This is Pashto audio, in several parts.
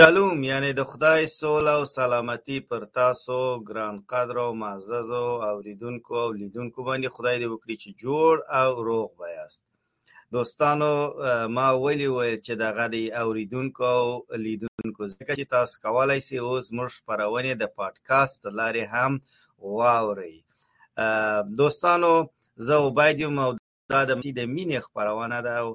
شلوم یعنی د خدای سوله او سلامتی پر تاسو ګران قدر او معزز او اوریدونکو او لیدونکو باندې خدای دې وکړي چې جوړ او روغ بیاست دوستانو ما ویلي و چې دغه د اوریدونکو او لیدونکو ځکه چې تاسو کولای شئ اوس موږ خپرونې د پادکاسټ لارې هم واورئ دوستانو زه عبید یم او دا د مینې خپرونه ده او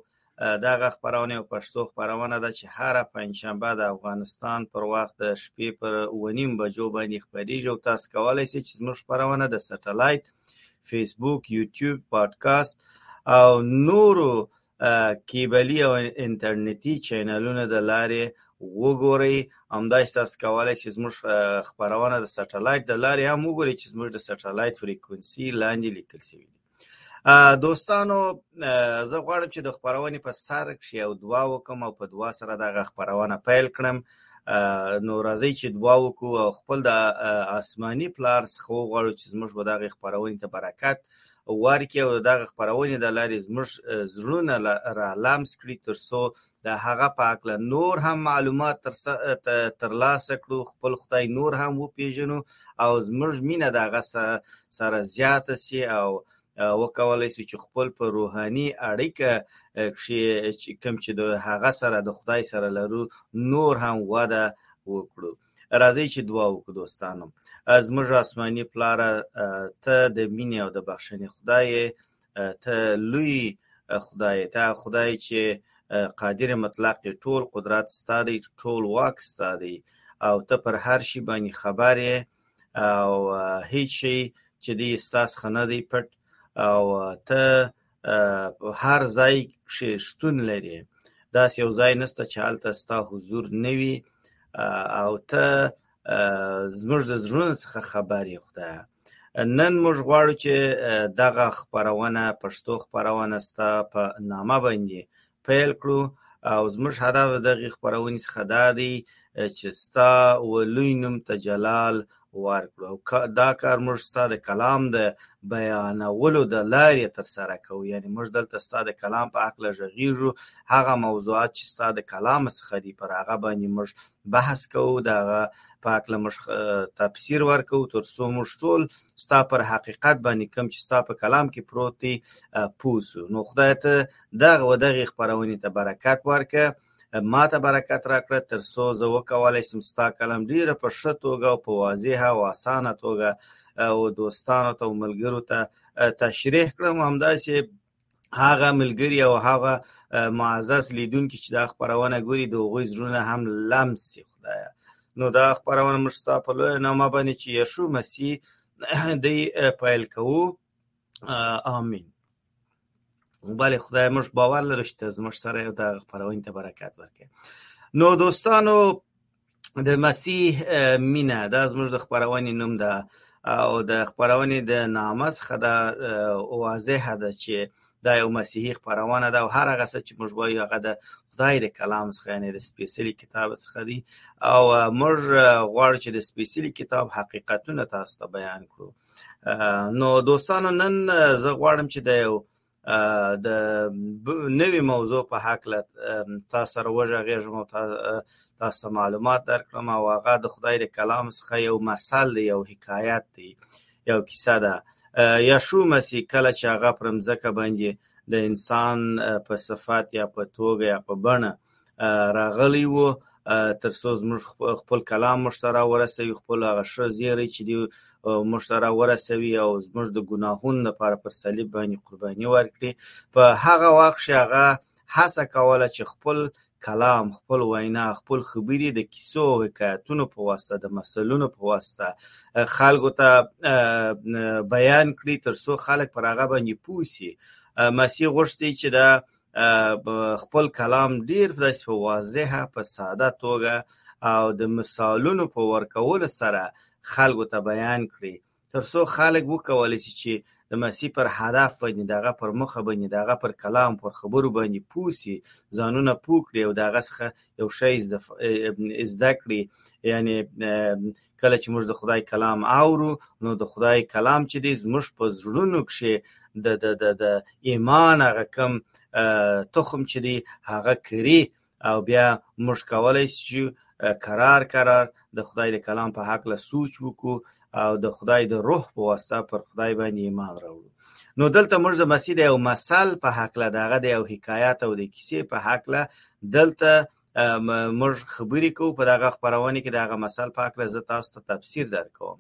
دغه خپرونه او پښتو خپرونه ده چې هر پنځشنبه د افغانستان پر وخت د شپې پر ونیم بجو باندې خپریږي او تاسو کولای شئ چې زموږ خپرونه د سټلایټ فیسبوک یوټیوب پادکاست او نورو کیبلی او انټرنیټي چینلونو د لارې وګورئ همداش تاسو کولای شئ زموږ خبرونه د سټلایټ د لارې هم وګورئ چې زموږ د سټلایټ فریکونسي لاندې لیکل شوی دی دوستانو زه غواړم چې د خبرونې په سر کې یو دوا وکم او په دوا سره دغه خبرونه پیل کړم نو راځئ چې دعا وکړو او خپل د آسماني پلار څخه وغواړو چې زموږ به دغه خپرونې ته برکت ورکړي او دغه خپرونې د لارې زموږ زړونه را لمس کړي تر څو د هغه په اړه نور هم معلومات تر ترلاسه کړو خپل خدای نور هم وپیژنو او زموږ مینه د هغه سره زیاته سي او وکولای شي چې خپل په روحاني اړیکه کښې چې کوم چې د هغه سره د خدای سره لرو نور هم وده وکړو راځئ چې دعا وکړو دوستانو زموږ آسماني پلاره ته د مینې او د بخښنې خدای ته لوی خدای ته خدای چې قادر مطلق ټول قدرت ستادی ټول واک ستادی او ته پر هر شي باندې خبرې او هیڅ شي چې دی ستاسو خنه دی پټ او ته هر ځای کې شتون لري دا یو ځای نسته چې حالته ستا حضور نوي او ته زموږ د زړونو څخه خبر یې خدای نن موږ غواړو چې دغه خبرونه پښتو خبرونه ستا په نامه باندې پیل کړو او زموږ هدف دغه خبرونې څخه دا دی چې ستا و لوی نوم ته جلال ورکړو او دا کار موږ ستا د کلام د بیانولو د لارې تر سره کوو یعنی موږ دلته ستا د کلام په حق لږیږو هغه موضوعات چې ستا د کلام څخه دی پر هغه باندې موږ بحث کوو دا په حق لمش تفسیر ورکو تر څو موږ ټول ستا پر حقیقت باندې کم چې ستا په کلام کې پروت دی پوسو نو خدای ته دغه و دغې خپرونې ته برکت ورکه ما ته برکت راکړه تر څو زه وکولای شم ستا کلام ډیره په ښه توګه او په واضح او اسانه توګه او دوستانو ته او ملګرو ته تشریح کړم همداسې هغه ملګری او هغه معزز لیدونکي چې دا خبرونه ګوري د هغوی زړونه هم لمس شي خدایه نو دا خبرونه موږ ستا په لوی نامه باندې چې یشو مسیح دی پیل کوو آمین بله خدای مش باور لرو چې از مش سره یو دغه خپرونې ته برکت ورکړي نو دوستانو د مسیح مینه دا زموږ د خبرونې نوم ده او د خبرونې د نامه څخه دا واضح ده چې دا یو مسیحي خبرونه ده او هر هغه څه چې موږ وایو هغه د خدای د کلام څخه یعنی د سپیشلی کتاب څخه دی او موږ غواړو چې د سپیشلی کتاب حقیقتونه تاسو ته بیان کړو نو دوستانو نن زه غواړم چې د یو د نوې موضوع په حق له تاسو سره وژغېږم او تاسو ته معلومات درکړم او هغه د خدای د کلام څخه یو مثل دی یو حکایت دی یو کیسه ده یشو مسیح کله چې هغه پر مځکه باندې د انسان په صفت یا په توګه یا په بڼه راغلی وو تر څو زموږ خپل کلام موږ ته راورسوي خپل هغه ښه زیری چې دی موږ ته راورسوي او زموږ د ګناهونو لپاره پر صلیب باندې قرباني ورکړي په هغه وخت کې هغه هڅه کوله چې خپل کلام خپل وینا خپل خبرې د کیسو او حکایتونو په واسطه د مسلونو په واسطه خلکو ته بیان کړي ترڅو خلک پر هغه باندې پوه شي مسیح غوښتي چې د خپل کلام ډیر داسې په واضحه په ساده توګه او د مثالونو په ورکولو سره خلکو ته بیان کړي تر څو خلک وکولی شي چې د مسیح پر هدف باندې دغه پر مخه باندې دغه پر کلام پر خبرو باندې پوسی ځانونه پوکړي او دغه څخه یو شی زده کړي یعنی کله چې موږ د خدای کلام اورو نو د خدای کلام چې دی زموږ په زړونو کې د د د د ایمان هغه کم تخم چې دی هغه کری او بیا موږ کولای شو قرار قرار د خدای د کلام په حق له سوچ وکړو او د خدای د روح په واسطه پر خدای باندې ایمان راوړو نو دلته موږ د مسیح د یو مثل په حق له دغه د یو حکایت او د کیسې په حق له دلته موږ خبرې کوو په دغه خبرونه کې دغه مسل په اړه زه تاسو ته تفسیر درکوم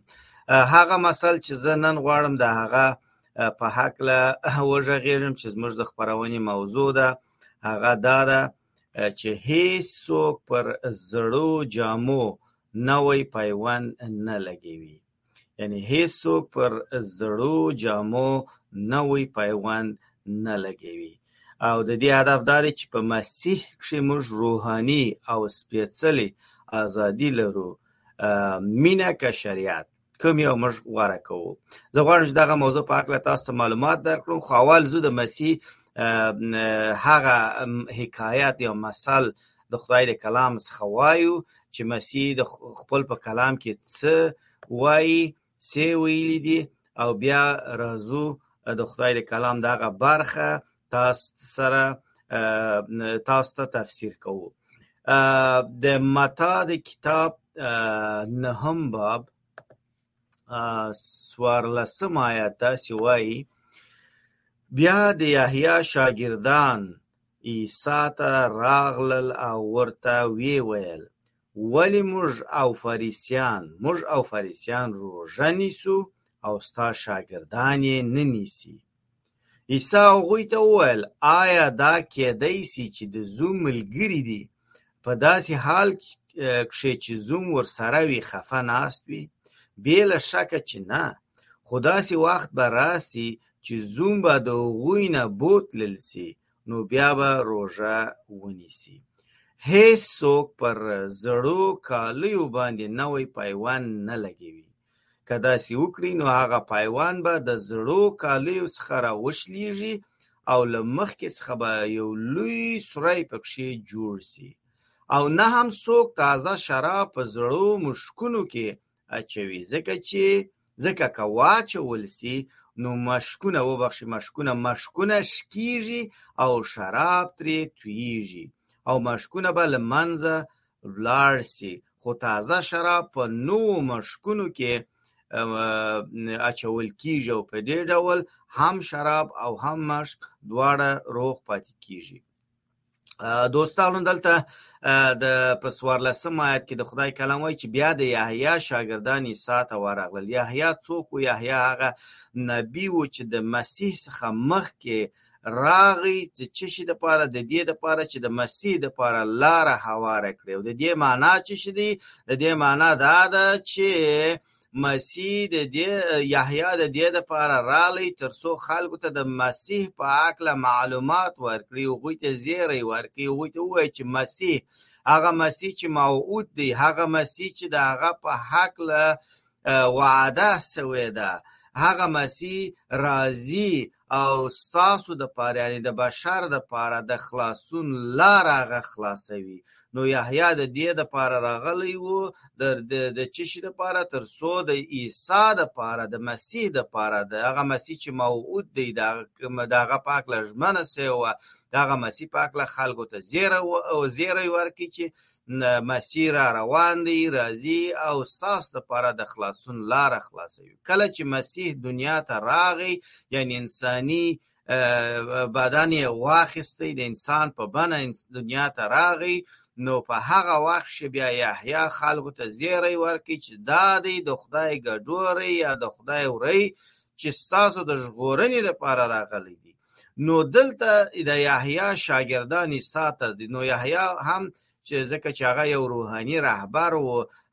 هغه مسل چې زه نن غواړم د هغه په حق له وژغېږم چې زموږ د خبرونې موضوع ده هغه دا ده چې هیڅ څوک پر زړو جامو نوې پیوند نه لګوي یعنی هیڅوک پر زړو جامو نوی پیوند نه لګوي او د دې هدف دا دی چې په مسیح کښې موږ روحاني او سپېڅلې ازادي لرو مینه که شریعت کوم یو موږ غوره کوو زه غواړم چې دغه موضوع په اړه تاسو ته معلومات درکړم خو اول زه د مسیح هغه حکایت یا مثل د خدای له کلام څخه وایو چې مسیح د خپل په کلام کې څه وایي څه ویلي دي او بیا راځو د خدای له کلام دغه برخه تاسو سره تاسو ته تفسیر کوو د متا د کتاب نهم باب سوارلسم آیات داسې وایي بیا د یحیی شاګردان عیسی ته راغلل او ورته وی ویل ولی موږ او فریسیان موږ او فریسیان روژه نیسو او ستا شاګردان یې نه نیسي عیسی هغوی ته وویل آیا دا کېدای سي چې د زو ملګري دي په داسې حال کښې چې زوم ورسره وي خفه ناست وي؟ بې له شکه چې نه، خو داسې وخت به راسي چې زوم به د هغوی نه بوتلل سي نو بیا به روژه ونیسي. هېڅ څوک پر زړو کالیو باندې نوی پیوند نه لګوي. که داسې وکړي نو هغه پایوان به د زړو کالیو څخه راوشلیږي او له مخکې څخه به یو لوی سوری پکښې جوړ سي او نه هم څوک تازه شراب په زړو مشکونو کې اچوي ځکه چې ځکه که واچول سي نو مشکونه وبخښي مشکونه مشکونه شکیږي او شراب ترې تویږي او مشکونه به له منځه ولاړ سي خو تازه شراب په نوو مشکونو کې اچول کیږي او په دې ډول هم شراب او هم مشک دواړه روغ پاتې کیږي دوستانو دلته د پسوار لسم آیت کې د خدای کلام وایي چې بیا د یحیی شاګردان عیسی ته ورغلل یحیی څوک و یحیی هغه نبی و چې د مسیح څخه مخکې راغی د څه شي دپاره د دې دپاره چې د مسیح دپاره لاره هواره کړي او د دې معنا څه شي دی د دې معنا دا ده چې مسیح د دې یحیی د دې دپاره راغلی تر څو خلکو ته د مسیح په هکله معلومات ورکړي هغوی ته زیری ورکړي هغوی ته ووایي چې مسیح هغه مسیح چې موعود دی هغه مسیح چې د هغه په هکله وعده سوې ده هغه مسیح راځي او ستاسو د پاره یعنی د بشر د پاره د خلاصون لار هغه خلاصوي نو یحیی د دې د پاره راغلی وو د د چشي د پاره تر سو د عیسی د پاره د مسیح د پاره د هغه مسیح چې موعود دی د هغه پاک لژمنه سوه دغه مسیح پاک له خلکو ته زیره او زیره ورکی چې مسیح را روان دی، راځي او ستاسو لپاره د خلاصون لاره خلاصوي. کله چې مسیح دنیا ته راغی، یعنی انساني بدن یې واخیستی، د انسان په بنه دنیا ته راغی، نو په هغه وخت کې بیا یحیی خلکو ته زیری ورکړي چې دا دی د خدای ګډوری یا د خدای وری چې ستاسو د ژغورنې لپاره راغلی دی. نو دلته د یحیی شاګردان ساته دي نو یحیی هم چې ځکه چې هغه یو روحاني رهبر و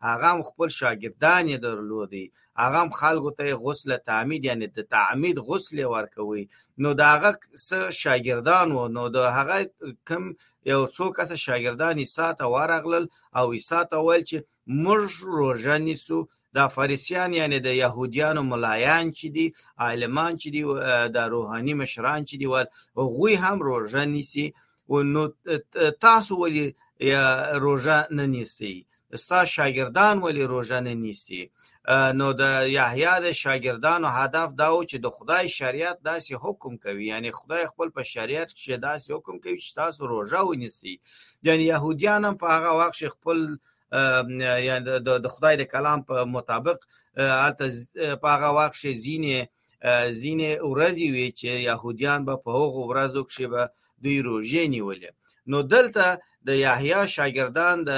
هغه هم خپل شاګردان یې درلودي هغه هم خلکو ته غسل تعمید یعنی د تعمید غسل ورکوي نو د هغه شاګردان و نو د هغه کم یو څو کسه شاګردان یې ساته ورغلل او یې ساته ویل چې موږ روژه نیسو دا فارسیان یعنی د يهوديانو ملایان چې دي عالمان چې دي د روحاني مشران چې دي ول غوي هم روزه نیسی او نو تاسو ولې روزه نه نیسی ستا شاګردان ولې روزه نه نیسی نو د یحیی د شاګردانو هدف دا و چې د خدای شریعت داسې حکم کوي یعنی خدای خپل په شریعت کې داسې حکم کوي چې تاسو روزه ونیسی یعنی يهوديان هم په هغه وخت کې خپل یعنی د خدای د کلام په مطابق البته په هغه وخت کې زینې زینې ورځي وی چې يهوديان به په هغه ورځو کې به دوی روژې نیولې نو دلته د یحیی شاګردان د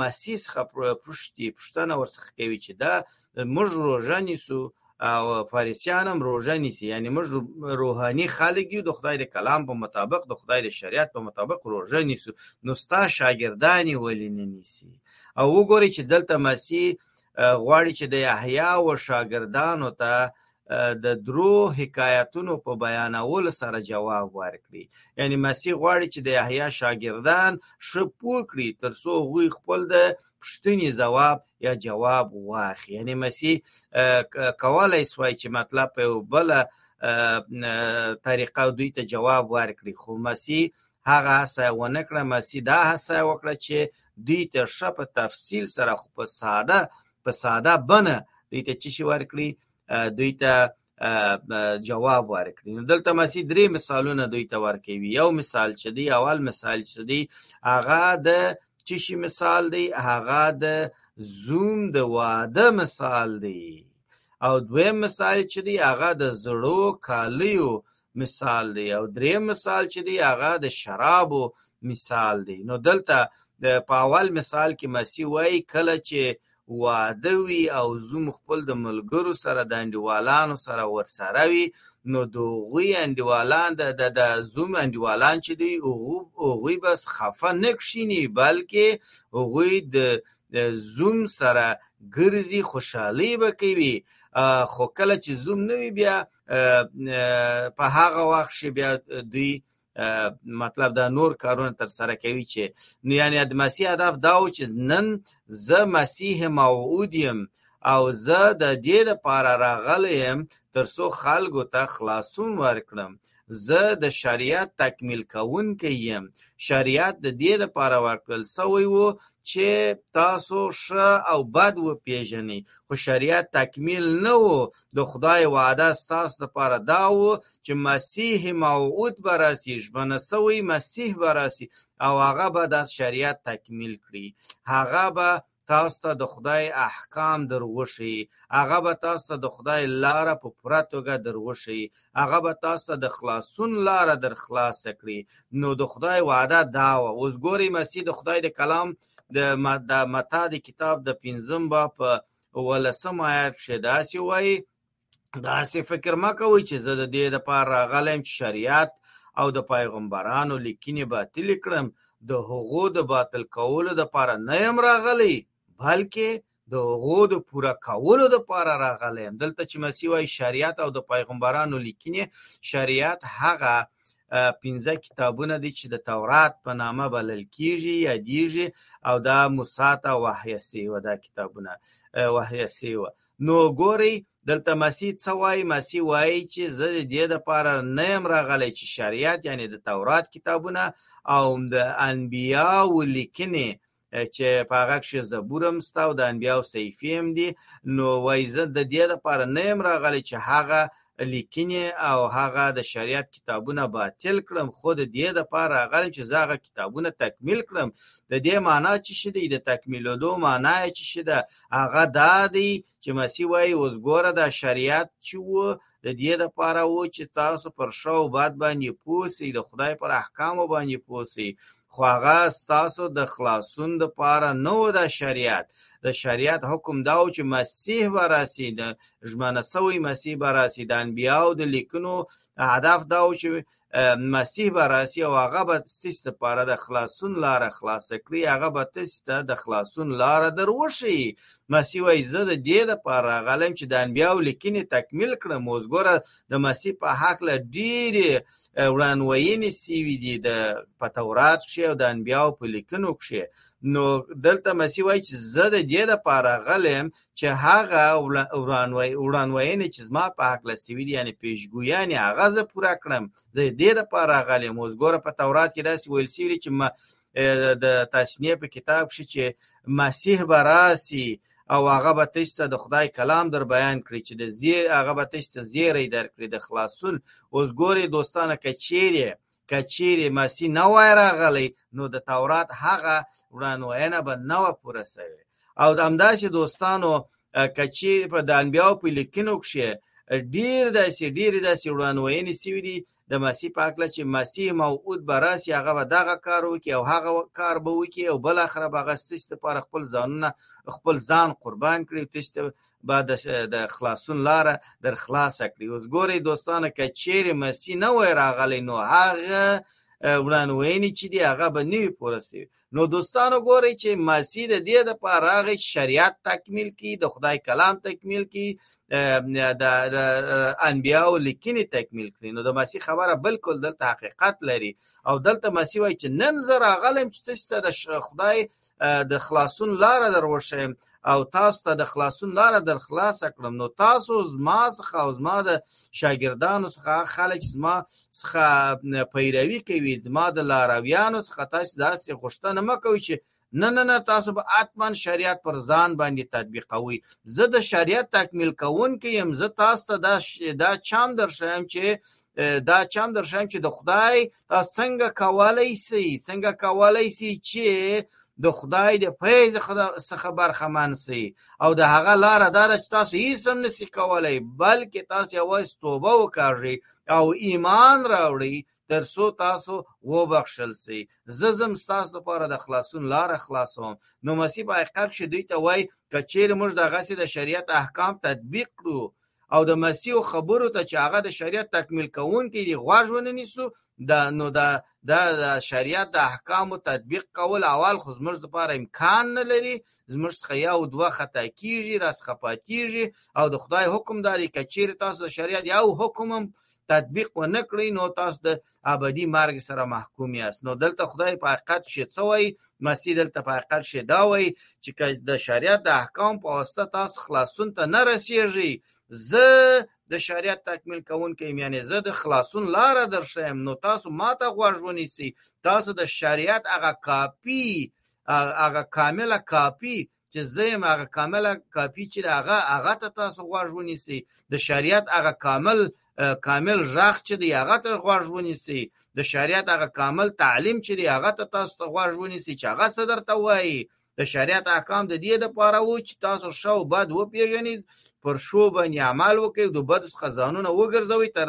مسیح څخه پرشتي پښتنه ورڅخه کوي چې دا موږ روژه نیسو او فارسیان هم روژه نیسي یعنی موږ روحاني خلک یو د خدای د کلام په مطابق د خدای د شریعت په مطابق روژه نیسو نو ستا شاګردان یې ولې نه نیسي او وګورئ چې دلته مسیح غواړي چې د یحیا و شاګردانو ته د درو حکایتونو په بیانولو سره جواب ورکړي یعنی مسیح غواړي چې د یحیی شاګردان ښه پوه کړي ترڅو هغوی خپل د پوښتنې ځواب یا جواب واخی یعنی مسی کولای سوای چې مطلب په بل طریقه دوی ته جواب ورکړي خو مسی هغه هڅه ونه کړه مسی دا هڅه وکړه چې دوی ته ښه په تفصیل سره خو په ساده په ساده بنه دوی ته چی شي ورکړي دوی ته جواب ورکړي نو دلته مسی درې مثالونه دوی ته ورکوي یو مثال چې دی اول مثال چې دی هغه د چې شي مثال دی هغه د زوم د واده مثال دی او دویم مثال چې دی هغه د زړو کالیو مثال دی او دریم مثال چې دی هغه د شرابو مثال دی نو دلته د پاول مثال کې مسی وای کله چې واده وي او زوم خپل د ملګرو سره د انډیوالانو سره ورسره وي نو د غوی انډیوالان د د زوم انډیوالان چې دی او غوی بس خفه نه کښینی بلکې غوی د زوم سره ګرځي خوشحالي به کوي خو کله چې زوم نه وي بیا په هغه وخت چې بیا دوی مطلب دا نور کارونه تر سره کوي چې نو یعنی د مسیح هدف دا و چې نن زه مسیح موعود یم او زه د دې لپاره راغلی یم تر څو خلکو ته خلاصون ورکړم زه د شریعت تکمیل کوونکی یم شریعت د دې لپاره ورکړل سوی وو چې تاسو ښه او بد وپیژنئ خو شریعت تکمیل نه وو د خدای وعده ستاسو لپاره دا و چې مسیح موعود به راسي ژمنه سوی مسیح به راسي او هغه به دا شریعت تکمیل کړي هغه به تاسو ته د خدای احکام دروښي هغه به تاسو ته د خدای لاره په پوره توګه دروښي هغه به تاسو ته د خلاصون لاره در خلاص کړي نو د خدای وعده دا و اوس ګوري مسیح د خدای د کلام د متا د کتاب د پنځم با په ولسم آیات کښې داسې وایي داسې فکر مه کوئ چې زه د دې دپاره راغلی یم چې شریعت او د پیغمبرانو لیکنې باطلې کړم د هغو د باطل کولو دپاره نه یم راغلی بلکې د هغو د پوره کولو دپاره راغلی یم دلته چې مسیح وایي شریعت او د پیغمبرانو لیکنې شریعت هغه پنځه کتابونه دي چې د تورات په نامه بلل کیږي یادیږي او دا موسی ته وحی سیوه دا کتابونه وحی سیوه نو ګوري دلته مسیح څه وایي مسیح وایي چې زه د دې لپاره نه یم راغلی چې شریعت یعنی د تورات کتابونه او د انبیاو لیکنې چې په هغه کې زبور هم ستا او د انبیا او صحیفه هم دي نو وای زه د دې لپاره نه يم راغلی چې هغه لیکنې او هغه د شریعت کتابونه باطل کړم خو د دې د پاره راغلم چې زاغه کتابونه تکمیل کړم د دې معنی چې شې د تکمیلولو معنی چې شې د هغه دا دی چې مسیح وایي اوس ګوره دا شریعت چې و د دې لپاره و چې تاسو پر ښه او بد باندې پوه سئ د خدای پر احکامو باندې پوه سئ خو هغه ستاسو د خلاصون لپاره نه و دا شریعت د شریعت حکم دا و چې مسیح به راسي د ژمنه سوی مسیح به راسي د انبیاو د لیکنو هدف دا و چې مسیح به راسي او هغه به ستاسو لپاره د خلاصون لاره خلاصه کړي هغه به تاسو ته د خلاصون لاره دروښي مسیح وایي زه د دې لپاره راغلم چې د انبیاو لیکنې تکمیل کړم اوس ګوره د مسیح په حق له ډېرې وړاندوینې سوي دي د په تورات کښې او د انبیاو په لیکنو کښې نو دلته مسیح وایي چې زه د دې لپاره غلم چې هغه وړاندوینې چې زما په هکله سوي دي یعنې پیشګویانې هغه زه پوره کړم زه یې دې دپاره راغلی یم اوس ګوره په تورات کې داسې ویل سوي دي چې د تسنیې په کتاب کښې چې مسیح به راسي او هغه به تاسو ته د خدای کلام در بیان کړي چې د زی هغه به تاسو ته زیری درکړي د خلاصون اوس ګوري دوستانه کچيري که چیرې مسیح نه وای راغلی نو د تورات هغه وړاندوینه به نه وه پوره سوې او د همداسې دوستانو که چیرې په د انبیاو په لیکنو کښې ډیر داسې ډیرې داسې وړاندوینې سوي دي د مسیح په هکله چې مسیح موعود به راسي هغه به دغه کار وکړي او هغه کار به وکړي او بالاخره به هغه ستاسو لپاره خپل ځانونه خپل ځان قربان کړي تاسو ته به د خلاصون لاره در خلاصه کړي اوس ګورئ دوستانه که چیرې مسی نه وای راغلی نو هغه وړاندوینې چې دی هغه به نوی پوره شوی نو دوستانو ګورئ چې مسی د دې د پاره راغی شریعت تکمیل کی د خدای کلام تکمیل کی د انبیاو لیکنې تکمیل کړي نو د مسیح خبره بالکل دلته حقیقت لري او دلته مسیح وایي چې نن زه راغلم چې تاسو ته د خدای د خلاصون لار دروښیم او تاسو ته د خلاصون لاره در خلاصه کړم نو تاسو زما څخه او زما د شاګردانو څخه خلک زما څخه پیروي کوي زما د لارویانو څخه تاسو داسې غوښتنه مه کوئ چې نه نه نه تاسو به اتمن شریعت پر ځان باندې تطبیقوي زه د شریعت تکمیل کوونکی یم زه تاسو ته دا دا چم درښیم چې دا چم درښیم چې د خدای تاسو څنګه کولای شئ څنګه کولای شئ چې د خدای د فیض څخه برخمن سي او د هغه لاره دا ده چې تاسو هیڅ هم نسی کولای بلکې تاسو یوازې توبه وکړئ او ایمان راوړئ تر څو تاسو وبخښل سي زه زم تاسو لپاره د خلاصون لار خلاصوم نو مسیح په حقیقت کې دوی ته وای کچیر موږ د غسی د شریعت احکام تطبیق کړو او د مسیح خبرو ته چې هغه د شریعت تکمیل کوونکی دی غوږ ونه نیسو دا نو دا د شریعت د احکامو تطبیق کول اول خو زموږ لپاره امکان نه لري زموږ څخه یو دوه خطا کیږي را څخه پاتیږي او د خدای حکم دا دی که چیرې تاسو د شریعت یو حکم هم تطبیق ونه کړئ نو تاسو د ابدي مرګ سره محکوم یاست نو دلته خدای په حقیقت شي څه وایي مسیح دلته په حقیقت شي دا وایي چې که د شریعت د احکام په واسطه تاسو خلاصون ته نه رسیږئ زه د شریعت تکمیل کوونکی یعنی زه د خلاصون لار درښیم نو تاسو ماته غوږ ونیسئ تاسو د شریعت هغه کاپی هغه کامله کاپی چې زه یم هغه کامله کاپی چې هغه هغه ته تاسو غوږ ونیسي د شریعت هغه کامل کامل ژغ چې دی هغه ته غوږ ونیسي د شریعت هغه کامل تعلیم چې دی هغه ته تاسو ته غوږ ونیسي چې هغه صدر ته وایي د شریعت احکام د دې لپاره وو چې تاسو شو بد وپیژنئ پر شو باندې عمل وکړئ د بد څخه ځانونه وګرځوي تر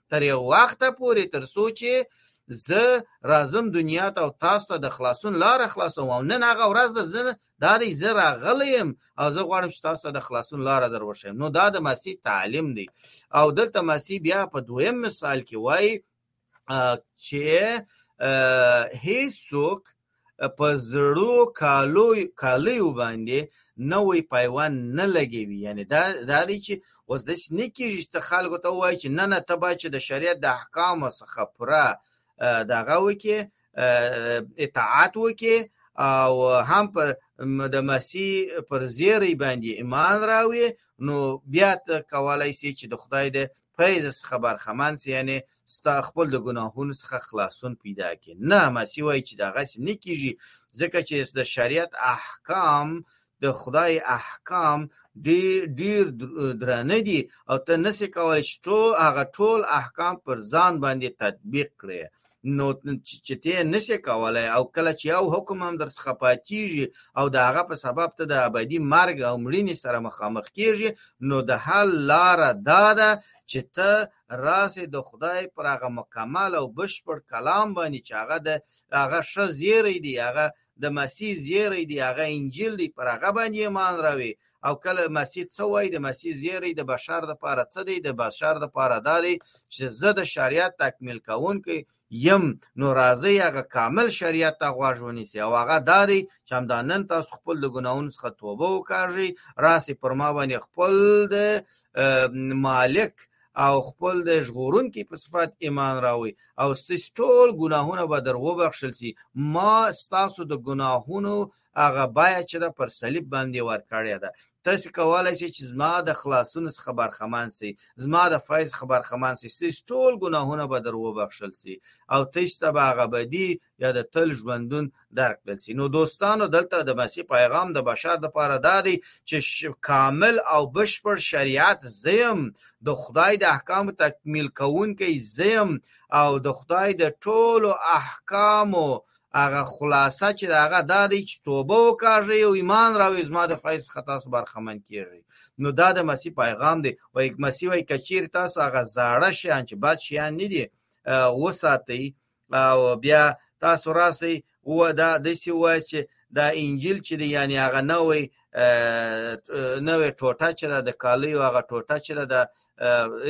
تر یو وخت پورې تر څو چې زه راځم دنیا ته او تاسو ته د خلاصون لار خلاصوم او نن هغه ورځ ده زه دا دی زه راغلی یم او زه غواړم چې تاسو ته د خلاصون لار در وښیم نو دا د مسیح تعلیم دی او دلته مسیح بیا په دویم مثال کې وایي چې هیڅوک په زړو کالو کالیو باندې نوی پیوند نه لګوي یعنی دا دا دی چې اوس داسې نه کېږي چې ته خلکو ته ووایي چې نه نه ته باید چې د شریعت د احکامو څخه پوره دغه وکړې اطاعت وکړې او هم پر د مسیح پر زیری باندې ایمان راوي نو بیا ته کولای شي چې د خدای د فیض څخه برخمن شي یعنی ستا خپل د ګناهونو څخه خلاصون پیدا کې نه مسیح وایي چې دا غسې نه کیږي ځکه چې د شریعت احکام د خدای احکام ډیر ډیر درانه دي او ته نسې کولای چې ټول هغه ټول احکام پر ځان باندې تطبیق کړې نو چې ته نسې کولای او کله چې یو حکم هم در څخه پاتیږي او د هغه په سبب ته د ابدي مرګ او مړینې سره مخامخ کیږي نو د حل لاره دا ده چې ته راسئ د خدای پر هغه مکمل او بشپړ کلام باندې چې هغه د هغه ښه زیری دی هغه د مسیح زیری دی هغه انجیل دی پر هغه باندې ایمان راوي او کله مسیح څه وایي د مسیح زیری د بشر لپاره څه دی د بشر لپاره دا دی چې زه د شریعت تکمیل کوونکی یم نو راځئ هغه کامل شریعت ته غوږ ونیسئ او هغه دا دی چې همدا نن تاسو خپل د ګناهونو څخه توبه وکاږئ راسئ پر ما باندې خپل د مالک او خپل د ژغورونکي په صفت ایمان راوي او ستاسو ټول ګناهونه به در وبخښل شي ما ستاسو د ګناهونو هغه بیه چې ده پر صلیب باندې ورکړې ده تاسو کولای شئ چې زما د خلاصون څخه برخمان شئ زما د فیض څخه برخمان شئ چې ټول ګناهونه به در وبخښل شي او تاسو ته به هغه بدی یا د تل ژوندون درک کړل شي نو دوستانو دلته د مسیح پیغام د بشر د پاره دا دی چې کامل او بشپړ شریعت زیم د خدای د احکام تکمیل کوونکی زیم او د خدای د ټولو احکامو هغه خلاصه چې د هغه دا دی چې توبه وکاږئ او ایمان راوړئ زما د فایز څخه تاسو برخمن کیږئ نو دا د مسیح پیغام دی وایي مسیح وایي که چیرې تاسو هغه زاړه شیان چې بد شیان نه دي وساتئ او بیا تاسو راسئ و دا داسې وایي چې دا انجیل چې دی یعنی هغه نوې نوې ټوټه چې ده د کالیو هغه ټوټه چې ده د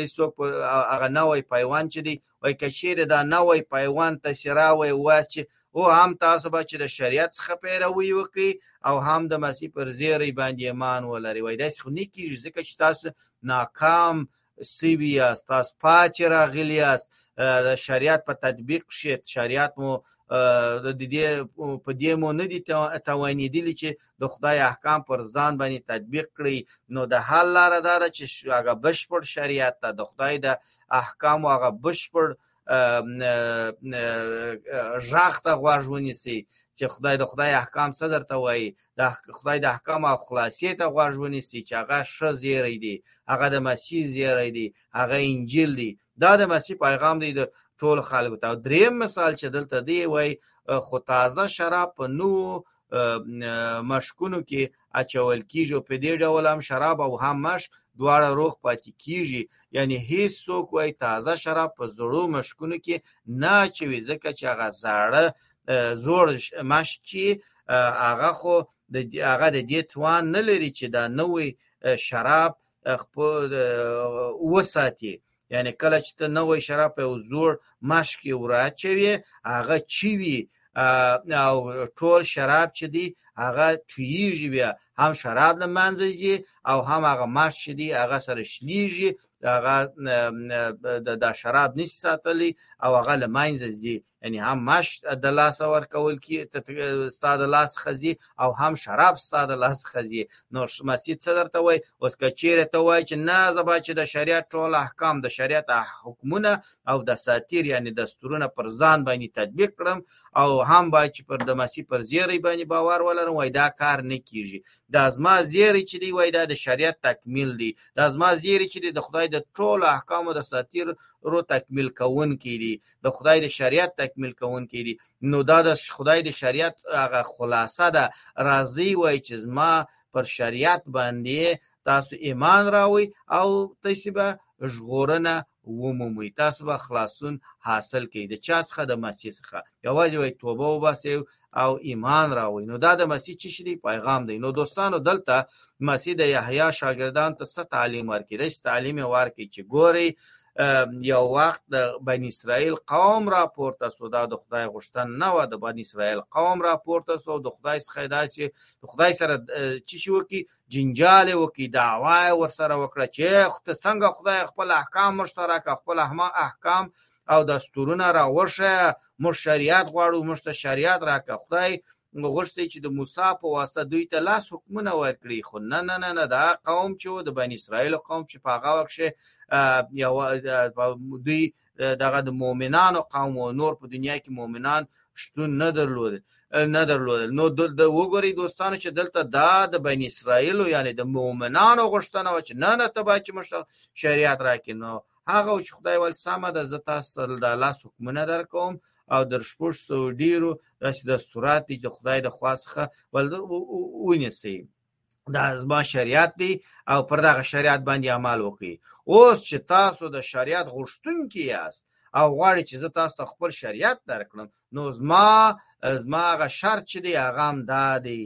هیڅوک هغه نوې پیوان چې دی وای که چیرې دا نه وای پیوند ته سرا وای واس چې او هم تاسو به چې د شریعت څخه پیروي وکړي او هم د مسیح پر زیری باندې ایمان ولري وای داسې خو نه کیږي ځکه چې تاسو ناکام سوي یاست تاسو پاتې راغلي یاست د شریعت په تطبیق شي شریعت مو د دې په دې مو نه دي توانېدلي چې د خدای احکام پر ځان باندې تطبیق کړئ نو د حل لاره دا ده چې هغه بشپړ شریعت ته د خدای د احکام او هغه بشپړ ژغ ته غوږ ونیسي چې خدای د خدای احکام څه درته وایي د خدای د احکام او خلاصې ته غوږ ونیسي چې هغه ښه زیری دی هغه د مسیح زیری دی هغه انجیل دی دا د مسیح پیغام دی د ټول خلکو ته دریم مثال چې دلته دی وای خو تازه شراب په نو مشکونو کې اچول کیږي په دې ډول هم شراب او هم مشک دواړه روغ پاتې کیږي یعنی هیڅ څوک وای تازه شراب په زړو مشکونو کې نه اچوي ځکه چې هغه زاړه زوړ مشک چې هغه خو د هغه د دې توان نه لري چې دا نوې شراب خپل وساتي یعنی کله چې ته نوې شراب په زوړ ماش کې وراچوي هغه چی وي او ټول شراب چې دی هغه تویږي بیا هم شراب له منځه ځي او هم هغه ماش چې دی هغه سره شلیږي هغه د شراب نشي ساتلی او هغه له منځه ځي یعنی هم ماش د لاس ورکول کی ستاد لاس خزي او هم شراب ستاد لاس خزي نو مسجد څه درته وای اوس کچیره ته وای چې نه زبا چې د شریعت ټول احکام د شریعت حکمونه او د ساتیر یعنی دستورونه پر ځان باندې تطبیق کړم او هم با چې پر د مسیح پر زیری باندې باور ولرم وای دا کار نه کیږي د ازما زیری چې دی وای دا د شریعت تکمیل دی د ازما زیری چې دی د خدای د ټول احکام د ساتیر رو تکمیل کوون کی دی د خدای د شریعت تکمیل کوونکي دي نو دا د خدای د شریعت هغه خلاصه ده راځي وای چې زما پر شریعت باندې تاسو ایمان راوي او تاسو به ژغورنه ومومي تاسو به خلاصون حاصل کړئ د چا څخه د مسیح څخه یوازې وای توبه وباسئ او ایمان راوړئ نو دا د مسیح چې شری پیغام دی نو دوستانو دلته مسیح د یحیی شاګردان ته ست تعلیم ورکړي د تعلیم ورکړي چې ګوري یو وخت د بن اسرائیل قوم را پورته سو دا د خدای غوښتن نه و د بن اسرائیل قوم را پورته سو د خدای څخه داسې د خدای سره چې شو کی جنجال وکي دعوا ور سره وکړه چې خدای څنګه خدای خپل احکام مشترک خپل احکام او دستورونه را وشه مش شریعت غواړو مشته شریعت راکه خدای موږ غوښتي چې د موسی په واسطه دوی ته لاس حکمونه ورکړي خو نه نه نه نه دا قوم چې و د بنی اسرائیل قوم چې په هغه وخت یو دوی دغه د مؤمنانو قوم او نور په دنیا کې مؤمنان شتون نه درلود نه درلود نو د وګوري دوستانو چې دلته دا د بنی اسرائیل یعنی د مؤمنانو غوښتنه و چې نه نه تبا چې مشته شریعت راکې نو هغه چې خدای ول سمه د زتا ستل د لاس حکمونه درکوم او در شپږ سو ډیرو داسې دستورات دي چې خدای د خوا څخه ول ونیسي دا زما شریعت دی او پر دغه شریعت باندې عمل وکړي اوس چې تاسو د شریعت غوښتونکي یاست او غواړي چې زه تاسو ته خپل شریعت درکړم نو زما زما هغه شرط چې دی هغه هم دا دی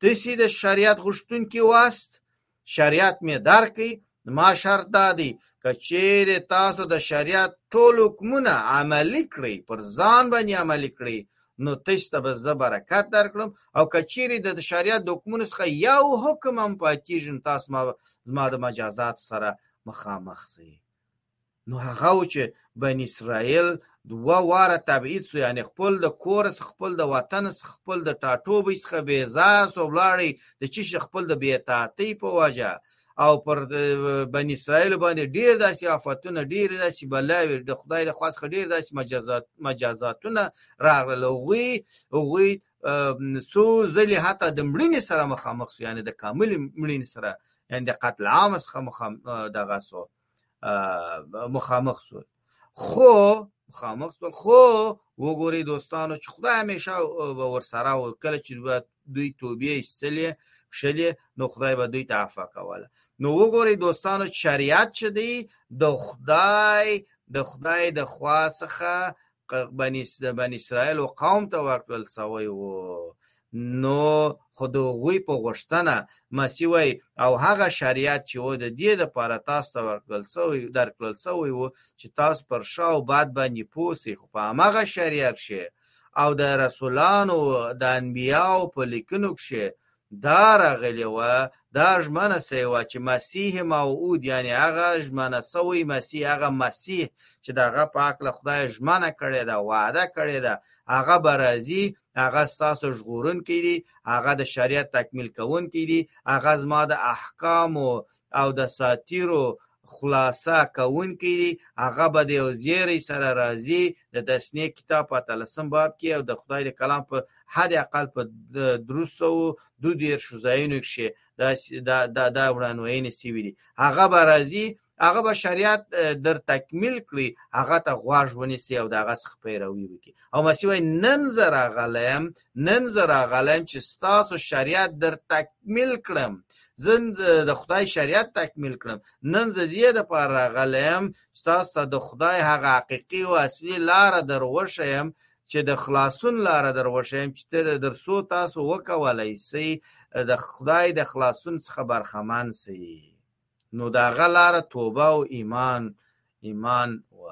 تسی د شریعت غشتونکی واست شریعت می درکی ما شرط دادی که چیر تاسو د شریعت ټول حکمونه عملی کړی پر ځان باندې عملی کړی نو تش ته به زه برکت درکړم او که چیر د شریعت د حکمونو څخه یو حکم هم پاتیږي تاسو ما زما د مجازات سره مخامخ سئ نو هغه و چې بني اسرائیل دوه واره تبعید سو یعنی خپل د کور څخه خپل د وطن څخه خپل د ټاټوبۍ څخه بې ځایه سو ولاړی د چی شي خپل د بې اطاعتۍ په وجه او پر بني اسرائیل باندې ډیر داسې آفتونه ډیر داسې بلاوې د خدای د خوا څخه ډیر داسې مجازات مجازاتونه راغلل هغوی هغوی څو ځلې حتی د مړینې سره مخامخ سو یعنی د کاملې مړینې سره یعنی د قتل عام څخه مخامخ دغه سو مخامخ سول خو مخامخ سول خو وګوري دوستانو چې خدای همیشه به ورسره او کله چې دوی توبې ایستلې شلې نو خدای به دوی ته عفا کوله نو وګوري دوستانو شریعت چې دی د خدای د خدای د خوا څخه بني د بني اسرائیل قوم ته ورکړل سوی وو نو خو د هغوی په غوښتنه مسیح وای او هغه شریعت چې و د دې لپاره تاسو ته ورکړل سوی درکړل سوی وو چې تاسو پر ښه او بد باندې پوه سئ خو په هماغه شریعت کښې او د رسولانو د انبیاو په لیکنو کښې دا راغلې وه، دا ژمنه سوې وه چې مسیح موعود یعنې هغه ژمنه سوی مسیح، هغه مسیح چې د هغه په هکله خدای ژمنه کړې ده، وعده کړې ده، هغه به راځي، هغه ستاسو ژغورونکی دی، هغه د شریعت تکمیل کوونکی دی، هغه زما د احکامو او د ساتیرو خلاصه کوونکی دی هغه به د یو زیری سره راځي د تسنیه کتاب په اتلسم باب کې او د خدای د کلام په حد اقل په درو سوو دو دېرشو ځایونو کښې دا دا دا, دا وړاندوینې سوي دي هغه به راځي هغه به شریعت در تکمیل کړي هغه ته غوږ ونیسي او د هغه څخه پیروي وکړي او مسیح وایي نن زه راغلی یم نن زه راغلی یم چې ستاسو شریعت در تکمیل کړم زه د خدای شریعت تکمیل کړم نن زه دې د پاره راغلی یم چې تاسو ته د خدای هغه حقیقي او اصلي لاره در وښیم چې د خلاصون لاره در وښیم چې ته در څو تاسو وکولای سئ د خدای د خلاصون څخه برخمن سئ نو د هغه لاره توبه او ایمان ایمان و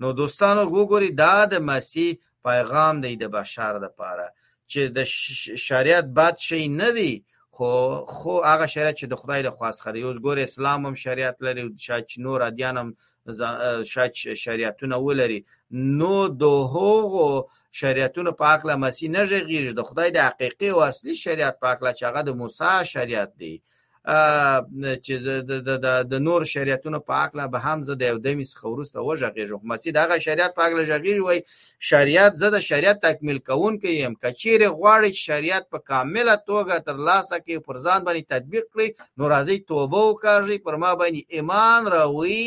نو دوستانو وګوري دا د مسیح پیغام دی د بشر د پاره چې د شریعت بد شي نه دی خو خو هغه شریعت چې د خدای له خوا څخه دی اوس ګور اسلام هم شریعت لري شاید چې نور ادیان هم شاید شریعتونه ولري نو د هغو شریعتونو په اړه مسیح نه غږیږي د خدای د حقيقي او اصلي شریعت په اړه چې هغه د موسی شریعت دی چې د نور شریعتونو په حق لا به هم زه د یو دمی څخه ورسته وژغېږم مسیح دغه شریعت په حق لا ژغېږي وای شریعت زه د شریعت تکمیل کوونکی یم که چیرې غواړي چې شریعت په کامله توګه تر لاسه کې پر ځان باندې تطبیق کړي نو راځي توبه وکړي پر ما باندې ایمان راوي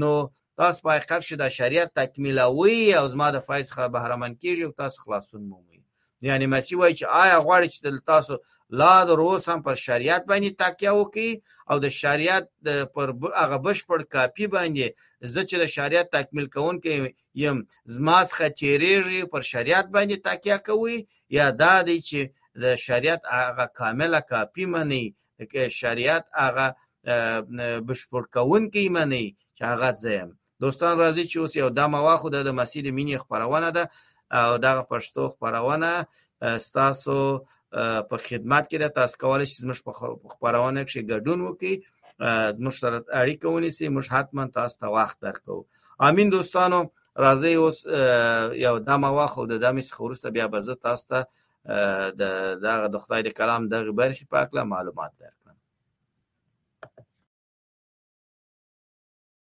نو تاسو په حقیقت کې د شریعت تکمیلوي او زما د فایز څخه بهرمن کیږي او تاسو خلاصون مومي یعنی مسیح وایي چې آیا غواړي چې د تاسو لا د روس هم پر شریعت باندې تکیه وکړي او د شریعت پر هغه بشپړ کاپی باندې زه چې د شریعت تکمیل کوونکی یم زما څخه تیریږي پر شریعت باندې تکیه کوي یا دا دی چې د شریعت هغه کامله کاپی مني شریعت هغه بشپړ کوونکی مني چې هغه زه یم دوستان راځي چې اوس یو دمه واخو د مسیح د مینې خبرونه ده او دغه پښتو خبرونه ستاسو په خدمت کې ده تاسو کولای شئ زموږ په خبرونه کې ګډون وکړئ زموږ سره اړیکه ونیسئ موږ حتما تاسو ته وخت درکو امين دوستانو راځي اوس یو دمه واخو د دمه خورسته بیا به زه تاسو ته د دغه د خدای د کلام دغه برخې په اړه معلومات درکړم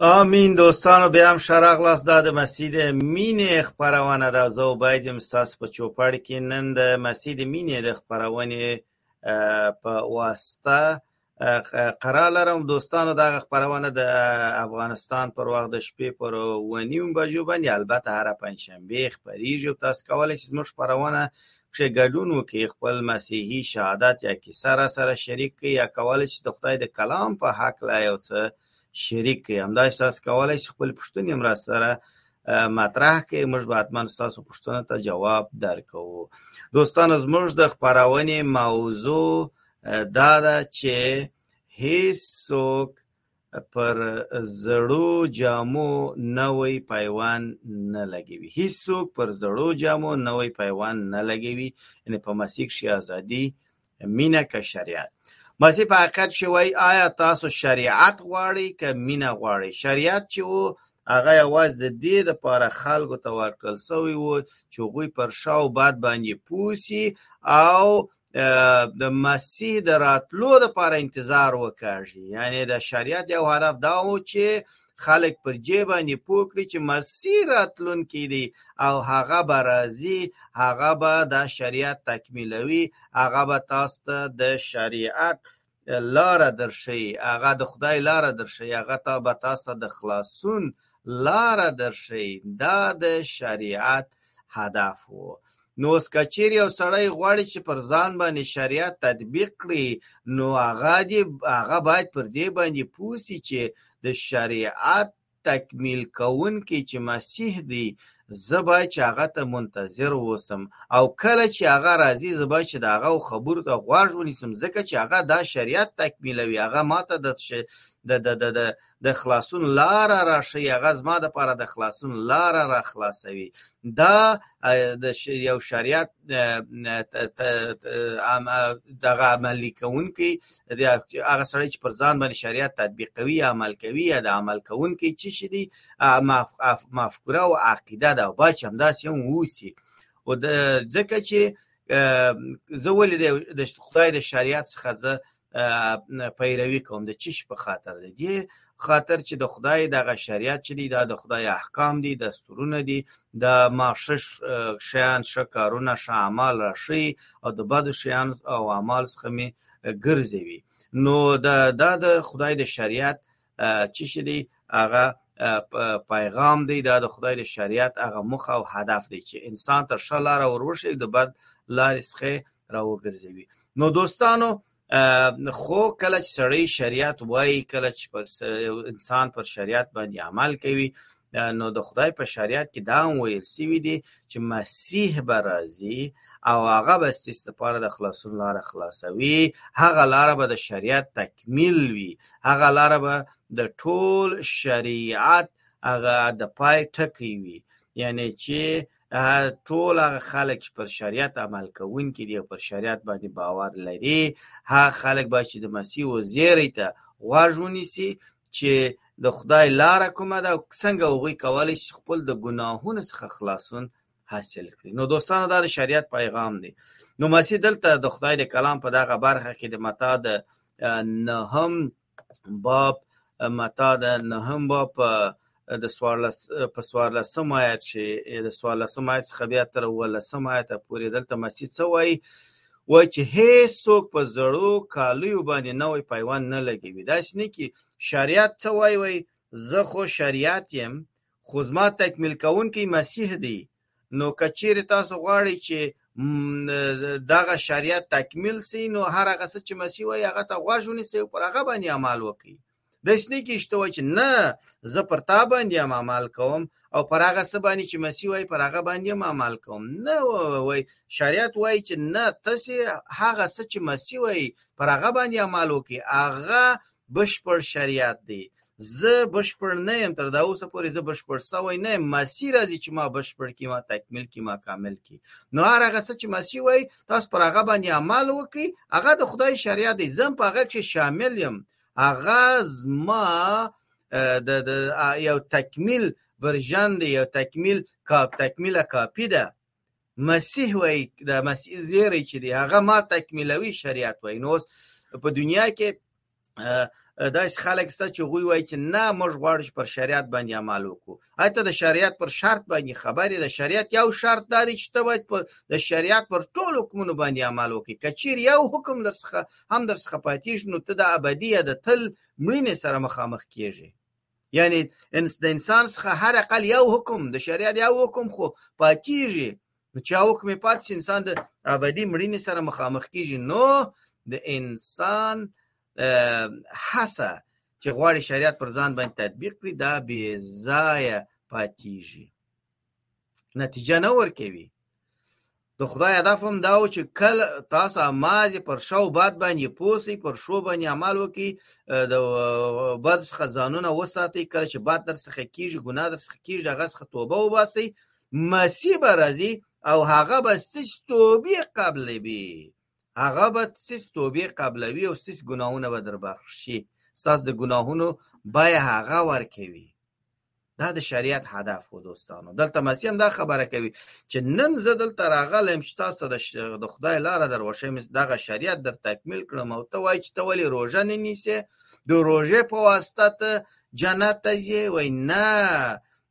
آمین دوستانو بیا هم ښه راغلاست دا د مسیح د مینې خپرونه ده زه عبید یم ستاسو په چوپړ کې نن د مسیح د مینې د خپرونې په واسطه قرار لرم دوستانو دغه خپرونه د افغانستان پر وخت د شپې پر ونیم بجو باندې البته هر پنځشنبه خبريږي تاسو کولای شئ زموږ خبرونه کښې ګډون وکړي خپل مسيحي شهادت يا کيسه راسره شريک کړي يا کولای شي د خدای د کلام په حقله يو څه شريک کړي همداش تاسو کولای شي خپل پوښتنې هم راسره مطرح کړئ موږ به حتما ستاسو پوښتنو ته جواب درکوو دوستانو زموږ د خپرونې موضوع دا ده چې هیڅوک پر زړو جامو نوی پیوان نه لګوي هیڅوک پر زړو جامو نوی پیوان نه لګوي یعنی په مسیح کښې ازادي مینه که شریعت مسیح په حقیقت کښې وایي آیا تاسو شریعت غواړئ که مینه غواړئ شریعت چې و هغه یوازې د دې لپاره خلکو ته ورکړل سوی و چې هغوی پر ښه او بد باندې پوه او د مسیح د راتلو لپاره انتظار وکړي یعنی د شریعت یو هدف دا و چې خلک پر جې باندې پوکړي چې مسیح راتلونکي دي او هغه به راځي هغه به د شریعت تکمیلوي هغه به تاسو ته د شریعت لاره درښيي، هغه د خدای لاره درښيي، هغه تا به تاسو ته د خلاصون لاره درښيي، دا د شریعت هدف و. نو اوس که چیرې یو سړی غواړي چې پر ځان باندې شریعت تطبیق کړي نو هغه دې هغه باید پر دې باندې پوه سي چې د شریعت تکمیل کوونکی چې مسیح دی، زه باید چې هغه ته منتظر اوسم او کله چې هغه راځي زه باید چې د هغه او خبرو ته غوږ ونیسم ځکه چې هغه دا شریعت تکمیلوي هغه ماته د د د د د خلاصون لار را شي هغه زما د پاره د خلاصون لار را خلاصوي دا د یو شریعت دغه عملی کوونکی د هغه سړی چې پر ځان باندې شریعت تطبیق کوي یا عمل کوي یا د عمل کوونکی چې شي دی مفکوره او عقیده ده باید چې همداسې هم اوسي او ځکه چې زه ولې د خدای د شریعت څخه زه پیروي کوم د چیش په خاطر دی دی خاطر چې د خدای دغه شریعت چې دی دا د خدای احکام دي دستورونه دي د ماخشش شیان شکارونه شامل راشي او د بد شیان او اعمال څخه می ګرځوي نو دا د خدای د شریعت چې شې دی هغه پیغام دی دا د خدای د شریعت هغه مخ او هدف دی چې انسان ته شلاره وروشي د بد لارې څخه راوګرځوي نو دوستانو خو کله چې سړی شریعت وای کله چې پر انسان پر شریعت باندې عمل کوي نو د خدای په شریعت کې دا ویل سوي دي چې مسیح به راځي او هغه به سیس لپاره د خلاصون لار خلاصوي هغه لار به د شریعت تکمیل وي هغه لار به د ټول شریعت هغه د پای ټکی وي یعنی چې ټول هغه خلک چې پر شریعت عمل کوونکي دي او پر شریعت باندې باور لري هغه خلک به چې د مسیح او زیری ته غوږ ونیسي چې د خدای لاره کومه ده او څنګه هغوی کولی شي خپل د ګناهونو څخه خلاصون حاصل کړي نو دوستانو دا د شریعت پیغام دی نو مسیح دلته د خدای د کلام په دغه برخه کې د متا د نهم باب متا د نهم باب په د سوارلس په سوارلسم آیت چې د سوارلسم آیت څخه بیا تر ولسم آیت پورې دلته مسی څه وایي وای چې هیڅ څوک په زړو کالیو باندې نوې پیوند نه لګوي داسې نه کې شریعت څه وایي وای زه خو شریعت یم خو زما تکمیل کوونکی مسیح دی نو که چیرې تاسو غواړئ چې دغه شریعت تکمیل سي نو هر هغه څه چې مسیح وایي هغه ته غوږ ونیسئ او پر هغه باندې عمل وکړئ داسې نه کېږي ته وایي چې نه زه پر تا باندې هم عمل کوم او پر هغه څه باندې چې مسیح وایي پر هغه باندې هم عمل کوم نه وایي شریعت وایي چې نه تاسې هغه څه چې مسیح وایي پر هغه باندې عمل وکړئ هغه بشپړ شریعت دی زه بشپړ نه یم تر دا اوسه پورې زه بشپړ سوی نه یم مسی راځي چې ما بشپړ کی ما تکمیل کی ما کامل کی نو هر هغه څه چې مسی وای تاسو پر هغه باندې عمل وکړي هغه د خدای شریعت دی زم په هغه کې شامل یم هغه زما د یو تکمیل ورژن دی یو تکمیل کاپ تکمیله کاپی ده مسیح وای د مسیح زیری چې دی هغه ما تکمیلوي شریعت وای نو په دنیا کې داس خلک ست چې غوي وای چې نه موږ غواړو چې پر شریعت باندې عمل وکړو حتی د شریعت پر شرط باندې خبرې د شریعت یو شرط داري چې ته باید پر د شریعت پر ټول حکمونو باندې عمل وکړي کچیر یو حکم درڅخه هم درڅخه پاتې شنو ته د ابدیه د تل مړینې سره مخامخ کیږي یعنی د انسان څخه هر اقل یو حکم د شریعت یو حکم خو پاتیږي چې یو حکم پات شي انسان د ابدي مړینې سره مخامخ کیږي نو د انسان حسه چې غواړي شریعت پر ځان باندې تطبیق کړي دا بې ځایه پاتیږي نتیجه نه ورکوي د خدای هدف هم دا و چې کله تاسو اماز پر شو باد باندې پوسی پر شو باندې عمل وکي د باد څخه ځانونه وساتي کله چې باد در څخه کیږي ګناه در څخه کیږي هغه څخه توبه وباسي مسیح به راځي او هغه به ستاسو توبه قبلوي هغه به ستاسو توبه قبلوي او ستاسو ګناهونه به در بخشي ستاسو د ګناهونو بای هغه ورکوي دا د شریعت هدف و دوستانو دلته مسیح هم دا خبره کوي چې نن زه دلته راغلم چې تاسو د د خدای لاره در وشم دغه شریعت در تکمیل کړم او ته وایي چې ته ولې روژه نه نیسې د روژې په واسطه ته جنت ته ځې وایي نه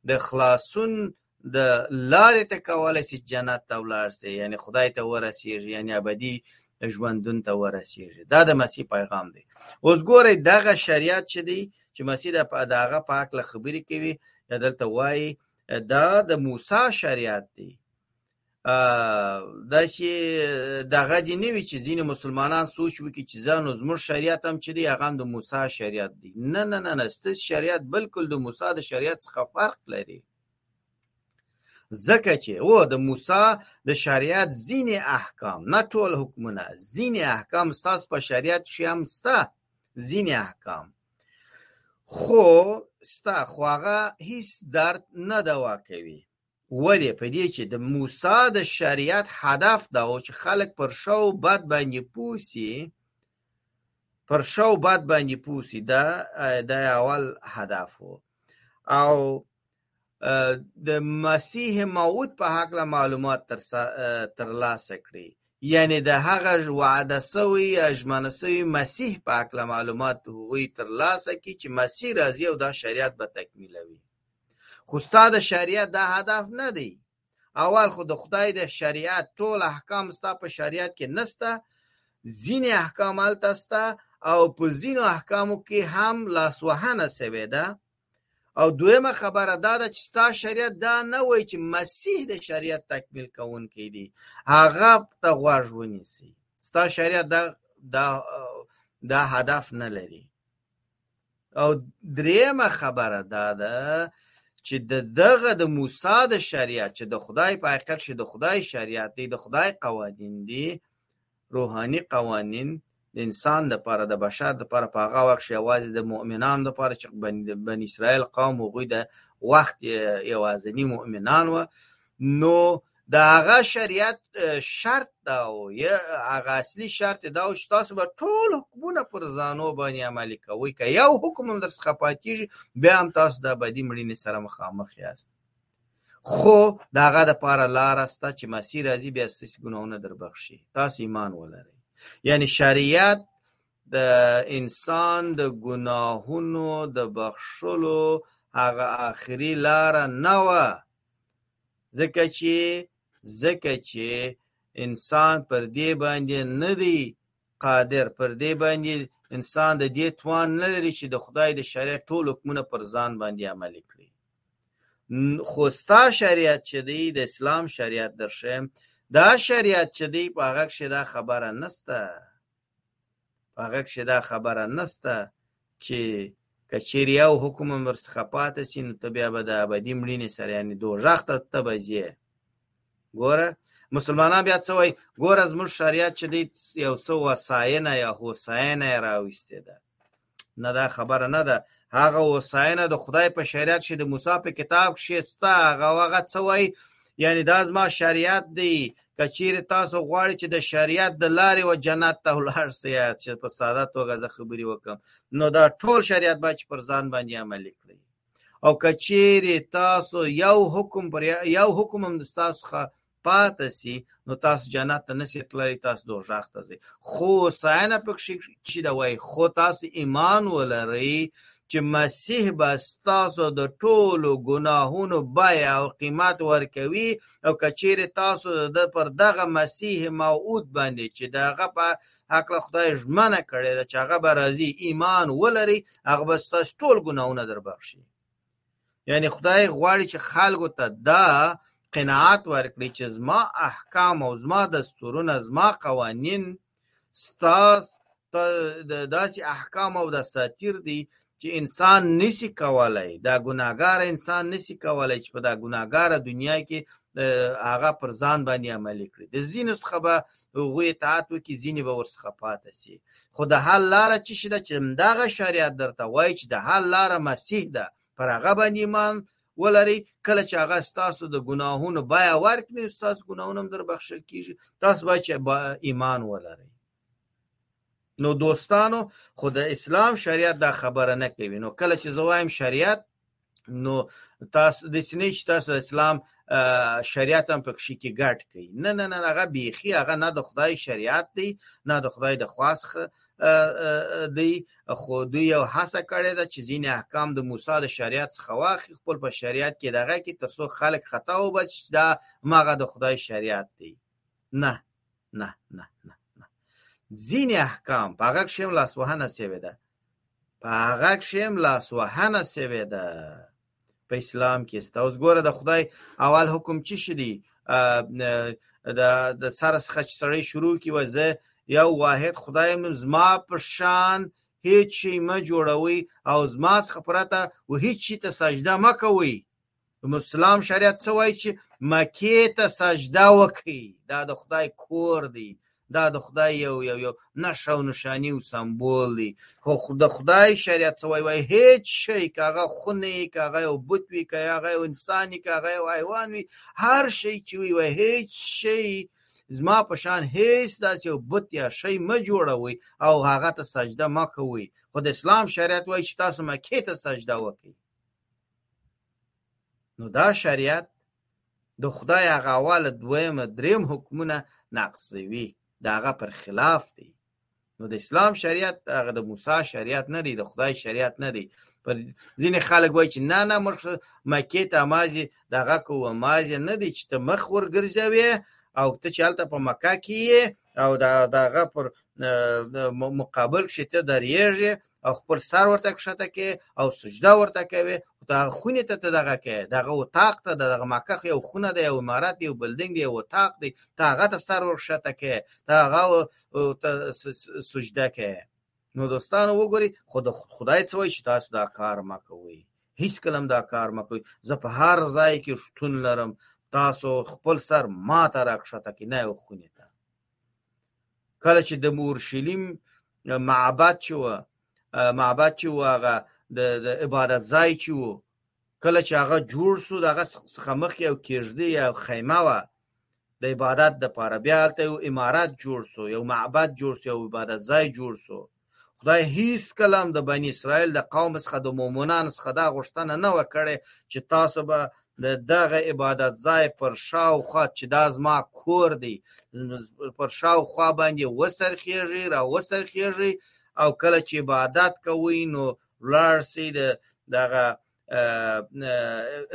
د خلاصون د لارې ته کولای سي جنت ته ولاړ سي یعنی خدای ته ورسیږي یعنی ابدي ژوندون ته ورسیږي دا د مسیح پیغام دی اوس ګورئ دغه شریعت چې دی چې مسیح د هغه په هکله خبرې کوي دلته وایي دا د موسی شریعت دی دا چې دغه دی نه وي چې ځینې مسلمانان سوچ وکړي چې ځانو زموږ شریعت هم چې دی هغه هم د موسی شریعت دی نه نه نه نه ستاسو شریعت بالکل د موسی د شریعت څخه فرق لري ځکه چې او د موسی د شریعت ځینې احکام نه ټول حکمونه ځینې احکام ستاسو په شریعت کې هم سته ځینې احکام خو ستا خو هغه هیڅ درد نه دوا کوي ولې په دې چې د موسی د شریعت هدف دا و چې خلک پر شو بد باندې پوسی پر ښه او بد باندې پوه سي دا د اول هدف و او د مسیح موعود په هکله معلومات تر ترلاسه کړي یعنی د هغه وعده سوی یا ژمنه سوی مسیح په هکله معلومات هغوی ترلاسه کړي چې مسیح راځي او دا شریعت به تکمیلوي خو ستا د شریعت دا هدف نه دی اول خو د خدای د شریعت ټول احکام ستا په شریعت کې نسته ځینې احکام هلته سته او په ځینو احکامو کې هم لاسوهنه سوې ده او دویمه خبره دا ده چې ستا شریعت دا نه وایي چې مسیح د شریعت تکمیل کوونکی دی هغه ته غوږ ونیسي ستا شریعت دا دا هدف نه لري او دریمه خبره دا ده چې د دغه د موسی د شریعت چې د خدای په حقیقت چې د خدای شریعت دی د خدای قوانین دی روحاني قوانین د انسان لپاره د بشر لپاره په هغه وخت کې یوازې د مؤمنانو لپاره چې بن اسرائیل قوم هغوی د وخت یوازنی مؤمنان و نو د هغه شریعت شرط دا و یا هغه اصلي شرط یې دا و چې تاسو به ټول حکمونه پر ځانو باندې عملي کوئ که یو حکم هم درڅخه پاتېږي بیا هم تاسو د ابدي مړینې سره مخامخ یاست خو د هغه دپاره لاره سته چې مسیح راځي بیا ستاسې ګناهونه در بخښي تاسو ایمان ولرئ یعنی شریعت د انسان د ګناهونو د بخښلو هغه آخري لاره نه وه ځکه چې ځکه چې انسان پر دې باندې نه دی قادر پر دې باندې انسان د دې توان نه لري چې د خدای د شریعت ټول حکمونه پر ځان باندې عملي کړي خو ستا شریعت چې دی د اسلام شریعت درښیم دا شریعت چې دی په هغه کښې دا خبره نسته هغه کښې دا خبره نسته چې که چیرې یو حکم هم ورڅخه پاتې سي نو ته بیا به د ابدي مړینې سره یعنې دوژخ ته ته به ځې ګوره مسلمانان بیا څه وایي ګوره زموږ شریعت چې دی یو څه وساینه یا هوساینه یې راویستې ده نه دا خبره نه ده هغه اوساینه د خدای په شریعت شي د موسی په کتاب کې ستا هغه هغه څه وای یعنی دا زما شریعت دی کچیر تاسو غواړئ چې د شریعت د لارې و جنت ته ولاړ سئ چې په ساده توګه زه خبرې وکم نو دا ټول شریعت باید پر ځان باندې عملي کړئ او کچیر تاسو یو حکم پر یو حکم هم تاسو پاتې سي نو تاسو جنت ته نسی تللی تاسو دوزخ ته ځئ خو ساینه پکښې چې دا وایي خو تاسو ایمان ولرئ چې مسیح به ستاسو د ټولو ګناهونو بیه او قیمت ورکوي او که چیرې تاسو د پر دغه مسیح موعود باندې چې د هغه په هکله خدای ژمنه کړې ده چې هغه به راځي ایمان ولري هغه به ستاسو ټول ګناهونه در بخشي یعنی خدای غواړي چې خلکو ته دا قناعت ورکړي چې زما احکام او زما دستورونه زما قوانین ستاس داسې احکام او دساتیر دي چې انسان نسی کولای دا ګناګار انسان نسی کولای چې په دا ګناګار دنیا کې هغه پر ځان باندې عمل کړي د زینو څخه به هغوی اطاعت وکړي ځینې به ورڅخه پاتې سي خو د حل لاره چې شي ده چې همدغه شریعت درته وایي چې د حل لاره مسیح ده پر هغه باندې ایمان ولرئ کله چې هغه ستاسو د ګناهونو بیا ورکړي ستاسو ګناهونه هم در بخښل کیږي تاسو باید چې ایمان ولرئ نو دوستانو خو د اسلام شریعت دا خبره نه کوي نو کله چې زه وایم شریعت نو تاسو د سینې چې تاسو اسلام شریعت هم پکې کې ګټ کوي نه نه نه هغه بیخي هغه نه د خدای شریعت دی نه د خدای د خواص دی خو دوی یو هڅه کړې ده چې ځینې احکام د موسی د شریعت څخه واخی خپل په شریعت کې دغه کې ترڅو خلک خطا وبچ دا ماغه د خدای شریعت دی نه نه نه نه ځینې احکام په هغه کې هم لاسوهنه سوی ده په هغه کښې هم لاسوهنه سوې ده په اسلام کې سته اوس ګوره د خدای اول حکم چی شي دی د د سر څخه چې سړی شروع کی وځه یو واحد خدای نو زما په شان هیڅ شي ما جوړوي او زما څخه پرته و هیڅ شي ته سجده مکوي مسلم شریعت څه وایي چې مکې ته سجده وکړي دا د خدای کور دی دا د خدای یو یو یو نښه او نشانی او سمبول دی خو د خدای شریعت څه وایي وایي هیڅ شی که هغه خونه وي که هغه یو بت وي که هغه یو انسان وي که هغه یو حیوان وي هر شی چې وي وایي هیڅ شی زما په شان هیڅ داسې یو بت یا شی مه جوړوئ او هغه ته سجده مه کوئ خو د اسلام شریعت وایي چې تاسو مکې ته سجده وکړئ نو دا شریعت د خدای هغه اواله دویمه دریم حکمونه نقضوي د هغه پر خلاف دی نو د اسلام شریعت هغه د موسی شریعت نه دی د خدای شریعت نه دی پر ځینې خلک وایي چې نه نه مخ مکې ته مازې دغه کوه مازې نه دی چې ته مخ ورګرځوې او ته چې هلته په مکه کې او دغه پر مقابل کښې ته درېږې او خپل سر ورته کښته کې او سجده ورته کوي او دا خونې ته ته دغه کې دغه اتاق ته دغه مکخ یو خونه دی یو عمارت یو بلډینګ دی یو اتاق دی ته هغه ته سر ورکښته کې ته هغه ته سجده کې نو دوستانو وګوري خو د خدای څه وایي چې تاسو دا کار مه کوئ هیڅ کلم دا کار مه کوئ زه په هر ځای کې شتون لرم تاسو خپل سر ما ته راکښته کې نه یو خونې ته کله چې د مورشلیم معبد چې و معبد چې و هغه د د عبادت ځای چې و کله چې هغه جوړ سو دغه څخه مخکې یو کېږدی یا خیمه وه د عبادت د پاره بیا هلته یو امارت جوړ سو یو معبد جوړ سو یو عبادت ځای جوړ سو خدای هیڅکله هم د بني اسرائیل د قوم څخه د مومنانو څخه دا غوښتنه نه وه کړې چې تاسو به د دغه عبادت ځای پر شاوخوا چې دا زما کور دی پر شاوخوا باندې وسرخیږي را وسرخیږي او کله چې عبادت کوئ نو ولاړ سئ د دغه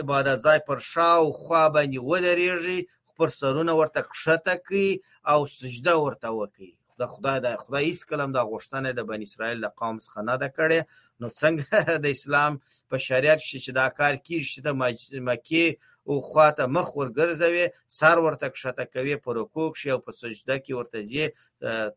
عبادت ځای پر شا او خوا باندې ودرېږي پر سرونه ورته کښته کوي او سجده ورته وکړي د خدای د خدای هیڅ کلم د غوښتنه د بنی اسرائیل د قوم څخه نه ده کړې نو څنګه د اسلام په شریعت کې چې دا کار کیږي د مکی او خواته مخ ورګرځوي سر ورته کښته کوي پر رکوع کې او په سجده کې ورته ځي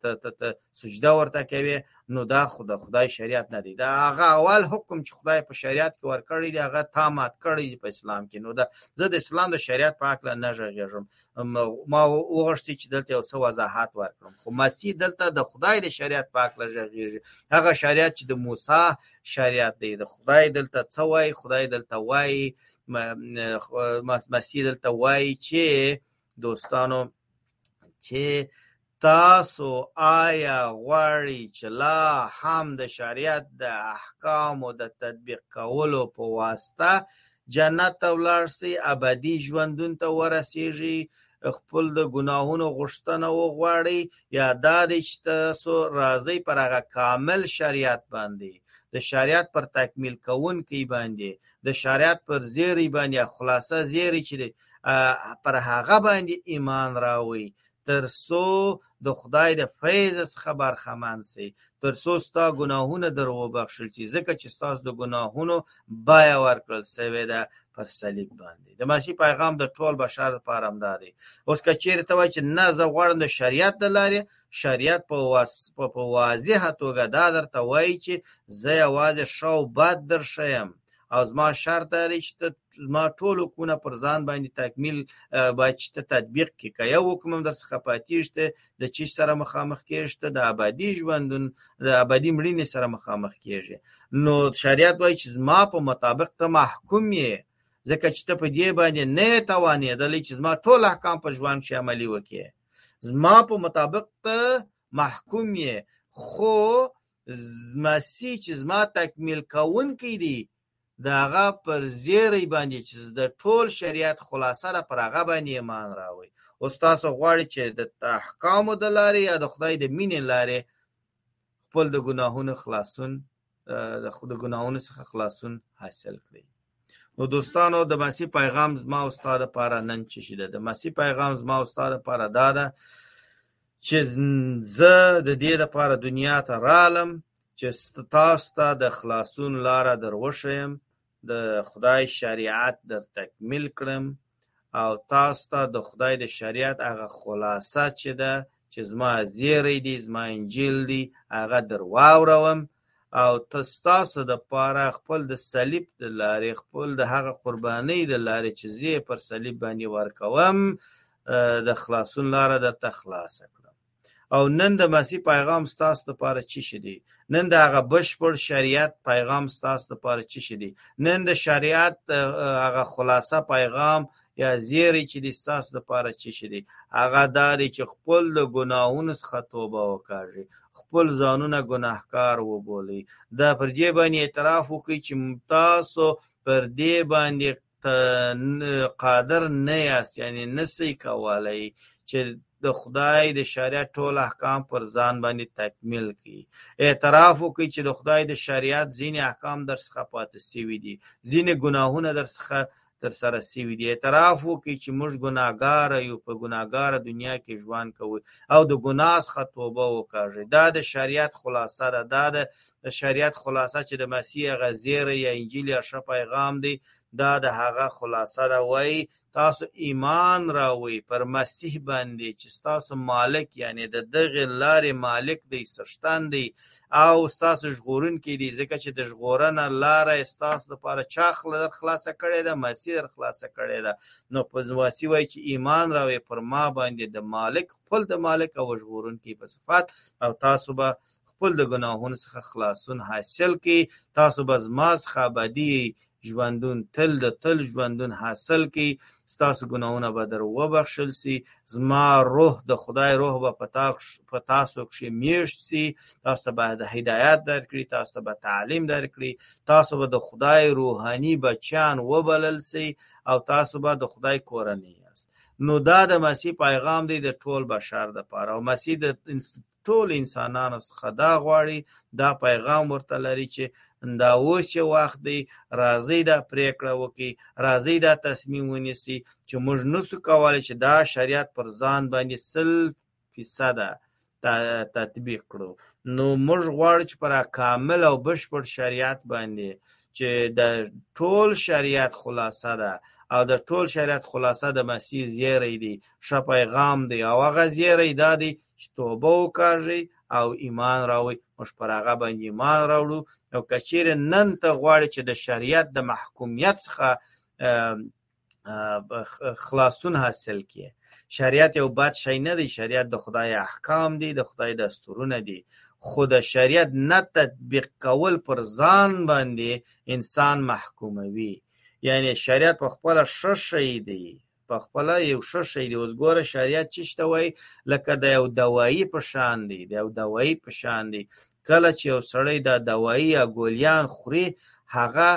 ته ته سجده ورته کوي نو دا خو د خدای شریعت نه دی دا هغه اول حکم چې خدای په شریعت کې ورکړی دی هغه تا مات کړی دی په اسلام کې نو دا زه د اسلام د شریعت په اړه نه ژغېږم ما وغوښتي چې دلته یو څه وضاحت ورکړم خو مسیح دلته د خدای د شریعت په اړه ژغېږي هغه شریعت چې د موسی شریعت دی د خدای دلته څه وایي خدای دلته وایي مسیح دلته وایي چې دوستانو چې تاسو آیا غواړي چې لا هم د شریعت د احکامو د تطبیق کولو په واسطه جنت ته ولاړ سي ابدي ژوندون ته ورسیږي خپل د ګناهونو غوښتنه وغواړي یا دا دی چې تاسو راځئ پر هغه کامل شریعت باندې د شریعت پر تکمیل کوونکی باندې د شریعت پر زیری باندې خلاصه زیری چې پر هغه باندې ایمان راوي تر څو د خدای د فیض څخه برخمن سي تر څو ستا ګناهونه در وبخښل شي ځکه چې ستاسو د ګناهونو بیا ورکړل سوې ده پر صلیب باندې د مسیح پیغام د ټول بشر لپاره همدا دی اوس که چیرې ته وایي چې نه زه غواړم د شریعت د لارې شریعت په واس په واضحه توګه دا درته وایي چې زه یوازې ښه او بد درښیم او زما شرط دا دی چې ته زما ټول حکمونه پر ځان باندې تکمیل باید چې ته تطبیق کې که یو حکم هم در څخه پاتېږي د چی سره مخامخ کېږي ته د ابدي ژوندون د ابدي مړینې سره مخامخ کېږي نو شریعت وایي چې زما په مطابق ته محکوم یې ځکه چې ته په دې باندې نه توانېدلی چې زما ټول احکام په ژوند کې عملی وکړي زما په مطابق ته محکوم یې خو زمسی چې زما تکمیل کوونکی دی د هغه پر زیری باندې چې د ټول شریعت خلاصه ده پر هغه باندې ایمان راوړي او تاسو غواړي چې د احکامو د لارې یا د خدای د مینې لارې خپل د ګناهونو خلاصون د خود ګناهونو څخه خلاصون حاصل کړي نو دوستانو د مسی پیغام زما او ستا د پاره نن چې شي د مسی پیغام زما او ستا د پاره دا ده چې زه د دې د پاره دنیا ته رالم چې تاسو ته د خلاصون لار دروښیم د خدای شریعت در تکمیل کړم او تاسو ته د خدای د شریعت هغه خلاصه چې ده چې زما زیری دی زما انجیل دی هغه در واوروم او ته ستاسو د پاره خپل د صلیب د لارې خپل د هغه قربانۍ د لارې چې زه پر صلیب باندې ورکوم د خلاصون لاره درته خلاصه کړم او نن د مسیح پیغام ستاسو لپاره چی شې دی نن د هغه بشپړ شریعت پیغام ستاسو لپاره چی شې دی نن د شریعت هغه خلاصه پیغام یا زیری چې دی ستاسو لپاره چیشی دی هغه دا دی چې خپل د ګناهونو څخه توبه وکاږی خپل ځانونه ګناهکار وبولی دا پر دې باندې اعتراف وکړي چې تاسو پر دې باندې قادر نه یاست یعنی نسی کولای چې د خدای د شریعت ټول احکام پر ځان باندې تکمیل کړي اعتراف وکړي چې د خدای د شریعت ځینې احکام در څخه پاتې سوي دي ځینې ګناهونه در څخه ترسره سوي دي اعتراف وکړي چي موږ ګناهګاره يو په ګناهګاره دنيا کي ژوند کوي او د ګناه څخه توبه وکاږي دا د شريعت خلاصه ده دا د شريعت خلاصه چي د مسيح هغه زيری يا انجيل يا ښه پيغام دی دا د هغه خلاصه ده وایي تاسو ایمان راوي پر مسیح باندې چې تاسو مالک یعنی د دغه لارې مالک دی سرشتان دی او ستاسو ژغورونکی دی، ځکه چې د ژغورنه لاره یې ستاسو لپاره چا در خلاصه کړې ده؟ مسیح در خلاصه کړې ده. نو په مسیح وایي چې ایمان راوې پر ما باندې د مالک خپل د مالک او ژغورونکی په صفت او تاسو به خپل د ګناهونو څخه خلاصون حاصل کړئ، تاسو به زما څخه ابدي ژوندون تل د تل ژوندون حاصل کی ستاسو ګناهونه به در وبخښل سي زما روح د خدای روح به په تاسو کښې میشت سي تاسو ته به د هدایت درکړي تاسو ته به تعلیم درکړي تاسو به د خدای روحاني بچیان وبلل سي او تاسو به د خدای کورنۍ یاست نو دا د مسیح پیغام دی د ټول بشر د پاره او مسیح د ټول انسانانو څخه دا غواړي دا پیغام ورته لري چې دا اوس چې وخت دی راځي دا پریکړه وکړي راځي دا تصمیم ونیسي چې موږ نسو کولای چې دا شریعت پر ځان باندې سل فیصد تطبیق کړو نو موږ غواړو چې پر کامل او بشپړ شریعت باندې چې د ټول شریعت خلاصه ده او د ټول شریعت خلاصه د مسیح زیری دی ښه پیغام دی او هغه زیری دا دی چې توبه وکاږي او ایمان راوړي موږ پر هغه باندې ایمان راوړو او کچیرې نن ته غواړي چې د شریعت د محکومیت څخه خلاصون حاصل کړي شریعت یو بد شی نه دی شریعت د خدای احکام دی د خدای دستورونه دی خو د شریعت نه تطبیق کول پر ځان باندې انسان محکوموي یعنی شریعت په خپل ښه شی دی په خپله یو ښه شی دی اوس ګوره شریعت چی شته وای لکه د یو دوایی په شان دی د یو دوایی په شان دی کله چې یو سړی دا دوایی یا ګولیان خوري هغه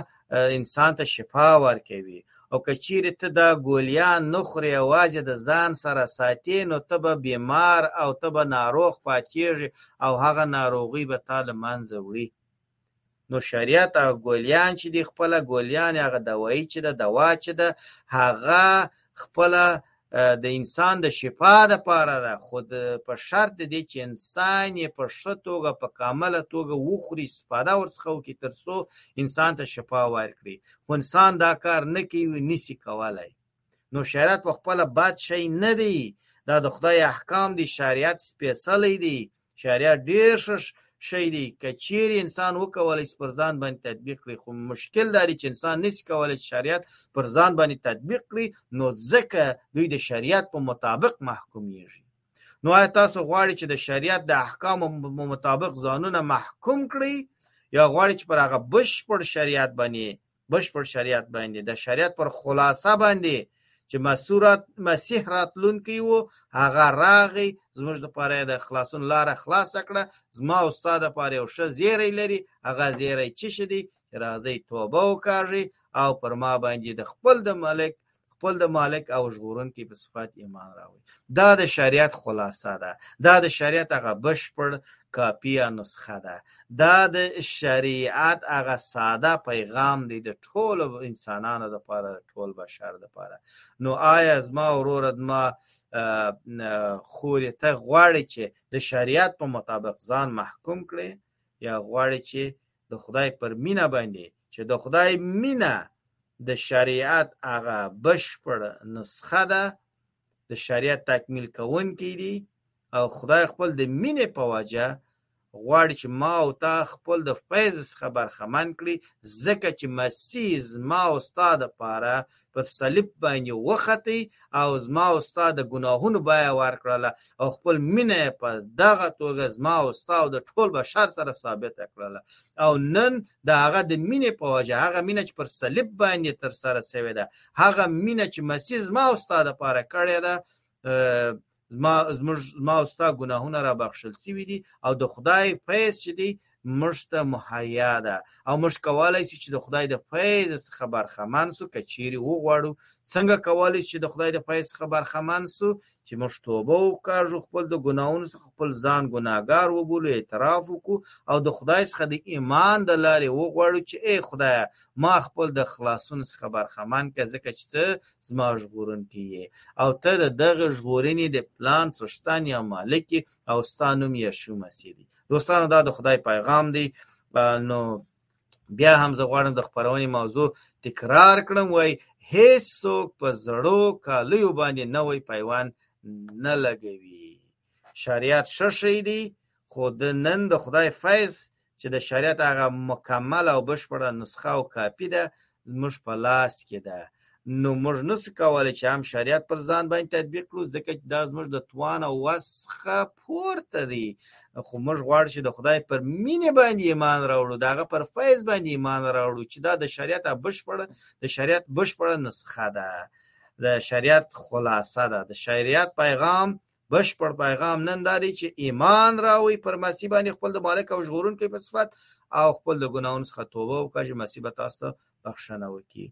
انسان ته شفا ورکوي او که چیرې ته دا ګولیان نه خورې یوازې د ځان سره ساتې نو ته به بیمار او ته به ناروغ پاتېږي او هغه ناروغي به تا له منځه وړي نو شریعت هغه ګولیان چې دی خپل ګولیان هغه دوايي چې د دوا چې ده هغه خپل د انسان د شفا د پاره ده خود په شرط دی چې انسان یې په ښه توګه په کامله توګه وخوري استفاده ورڅخه وکړي تر څو انسان ته شفا ورکړي خو انسان دا کار نه کوي نسی کولای نو شریعت په خپل بد شي نه دی دا د خدای احکام دی شریعت سپیڅلی دی شعريات ډېر ښه شی دی که چیرې انسان وکولای شي پر ځان باندې تطبیق کړي خو مشکل دا دی چې انسان نشي کولای چې شریعت پر ځان باندې تطبیق کړي نو ځکه دوی د شریعت په مطابق محکومیږي نو آیا تاسو غواړئ چې د شریعت د احکامو مطابق ځانونه محکوم کړئ یا غواړئ چې پر هغه بشپړ شریعت باندې بشپړ شریعت باندې د شریعت پر خلاصه باندې چې مسورات مسیح راتلونکی وو هغه راغی زموږ د پاره د خلاصون لار خلاص کړه زما او استاد لپاره یو ښه زیری لري هغه زیری چې شدي راځي توبه وکاږي او پر ما باندې د خپل د ملک خپل د مالک او ژغورونکي په صفات ایمان راوړي دا د شریعت خلاصه ده دا د شریعت هغه بشپړ کاپی یا نسخه ده دا د شریعت هغه ساده پیغام دی د ټول انسانانو لپاره ټول بشر لپاره نو آیا زما ورور ما خورې ته غواړي چې د شریعت په مطابق ځان محکوم کړي یا غواړي چې د خدای پر مینه باندې چې د خدای مینه د شریعت هغه بشپړ نسخه ده د شریعت تکمیل کوونکی دی او خدای خپل د مینې په وجه غواړي چې ما او تا خپل د فیض څخه برخمن کړي ځکه چې مسیح زما او ستا دپاره په صلیب باندې وختی او زما او ستا د ګناهونو بیا ورکړله او خپل مینه په دغه توګه زما او ستا او د ټول بشر سره ثابت کړله او نن د هغه د مینې په وجه هغه مینه چې پر صلیب باندې تر سره شوې ده هغه مینه چې مسیح زما او ستا د پاره کړې ده زما زموږ زما او ستا ګناهونه را بخښل سوي دي او د خدای فیض چې دی موږ ته مهیا ده او موږ کولای شو چې د خدای د فیض څخه برخمن سو که چیرې وغواړو څنګه کولای شو چې د خدای د فیض څخه برخمن سو چې موږ توبه وکړو خپل د ګناهونو څخه خپل ځان ګناهګار وبولو اعتراف وکړو او د خدای څخه د ایمان د لارې وغواړو چې ای خدای ما خپل د خلاصون څخه برخمن که ځکه چې ته زما ژغورونکی یې او ته د دغه ژغورنې د پلان څښتن یا مالک او ستا نوم یشو مسیح دی دوستانو دا د خدای پیغام دی نو بیا هم زه غواړم د خبرونې موضوع تکرار کړم وای هیڅ څوک په زړو کالیو باندې نوې پیوند نه لګوي شریعت ښه شی دی خو د نن د خدای فیض چې د شریعت هغه مکمل او بشپړه نسخه او کاپي ده زموږ په لاس کې ده نو موږ نسو کولای چې هم شریعت پر ځان باندې تطبیق کړو ځکه چې دا زموږ د توان او وس څخه پورته دی خو موږ غواړو چې د خدای پر مینې باندې ایمان راوړو د هغه پر فیض باندې ایمان راوړو چې دا د شریعت بشپړه د شریعت بشپړه نسخه ده د شریعت خلاصه ده د شریعت پیغام بشپړ پیغام نن دا دی چې ایمان راوي پر مسیح باندې خپل د مالک او ژغورونکي په صفت او خپل د ګناهونو څخه توبه وکړه چې مسیح به تاسو ته بخښنه وکړي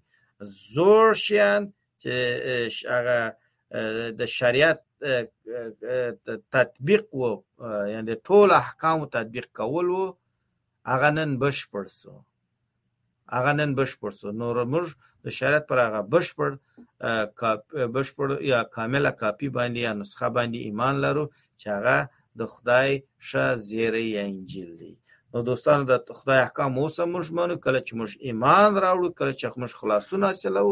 زور شیان چې هغه د شریعت تطبیق و یعنی ټول احکام تطبیق کول وو هغه نن بشپړ سو هغه نن بشپړ سو نو موږ د شریعت پر هغه بشپړ بشپړ یا کامله کاپی باندې یا نسخه باندې ایمان لرو چې هغه د خدای ښه زیری یا انجیل دی نو دوستانو د خدای احکام اوس هم موږ منو کله چې موږ ایمان راوړو کله چې موږ خلاصون حاصلو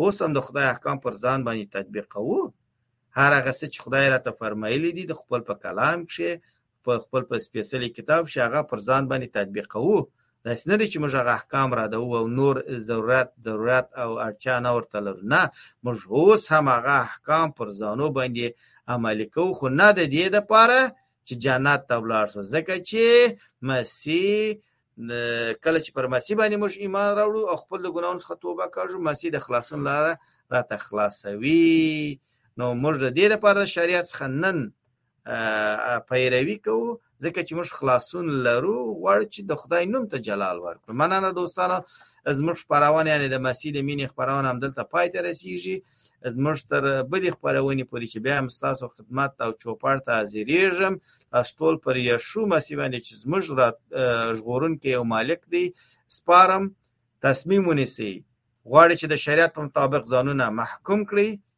اوس هم د خدای احکام پر ځان باندې تطبیقوو هر هغه څه چې خدای راته فرمایلی دي د خپل په کلام کې په خپل په سپېڅلي کتاب کښې هغه پر ځان باندې تطبیقوو داسې نه دی چې موږ هغه احکام رادوو او نور ضرورت ضرورت او اړتیا نه ورته لرو نه موږ اوس هم هغه احکام پر ځانو باندې عملي کوو خو نه د دې دپاره چې جنت ته ولاړ شو ځکه چې مسیح کله چې پر مسیح باندې موږ ایمان راوړو او خپل د ګناهونو څخه توبه کوو مسیح د خلاصون لاره راته خلاصوي نو موږ د دې لپاره شریعت څخه نن پیروي کوو ځکه چې موږ خلاصون لرو غواړو چې د خدای نوم ته جلال ورکړو مننه دوستانو زموږ خبرونه یعنی د مسیح د مینې خبرونه هم دلته پای ته رسیږي زموږ تر بلې خبرونه پورې چې بیا هم تاسو خدمت او چوپړ ته حاضرېږم تاسو ټول پر یشو مسیح باندې چې زموږ را ژغورونکی او مالک دی سپارم تصمیم ونیسئ غواړي چې د شریعت په مطابق ځانونه محکوم کړئ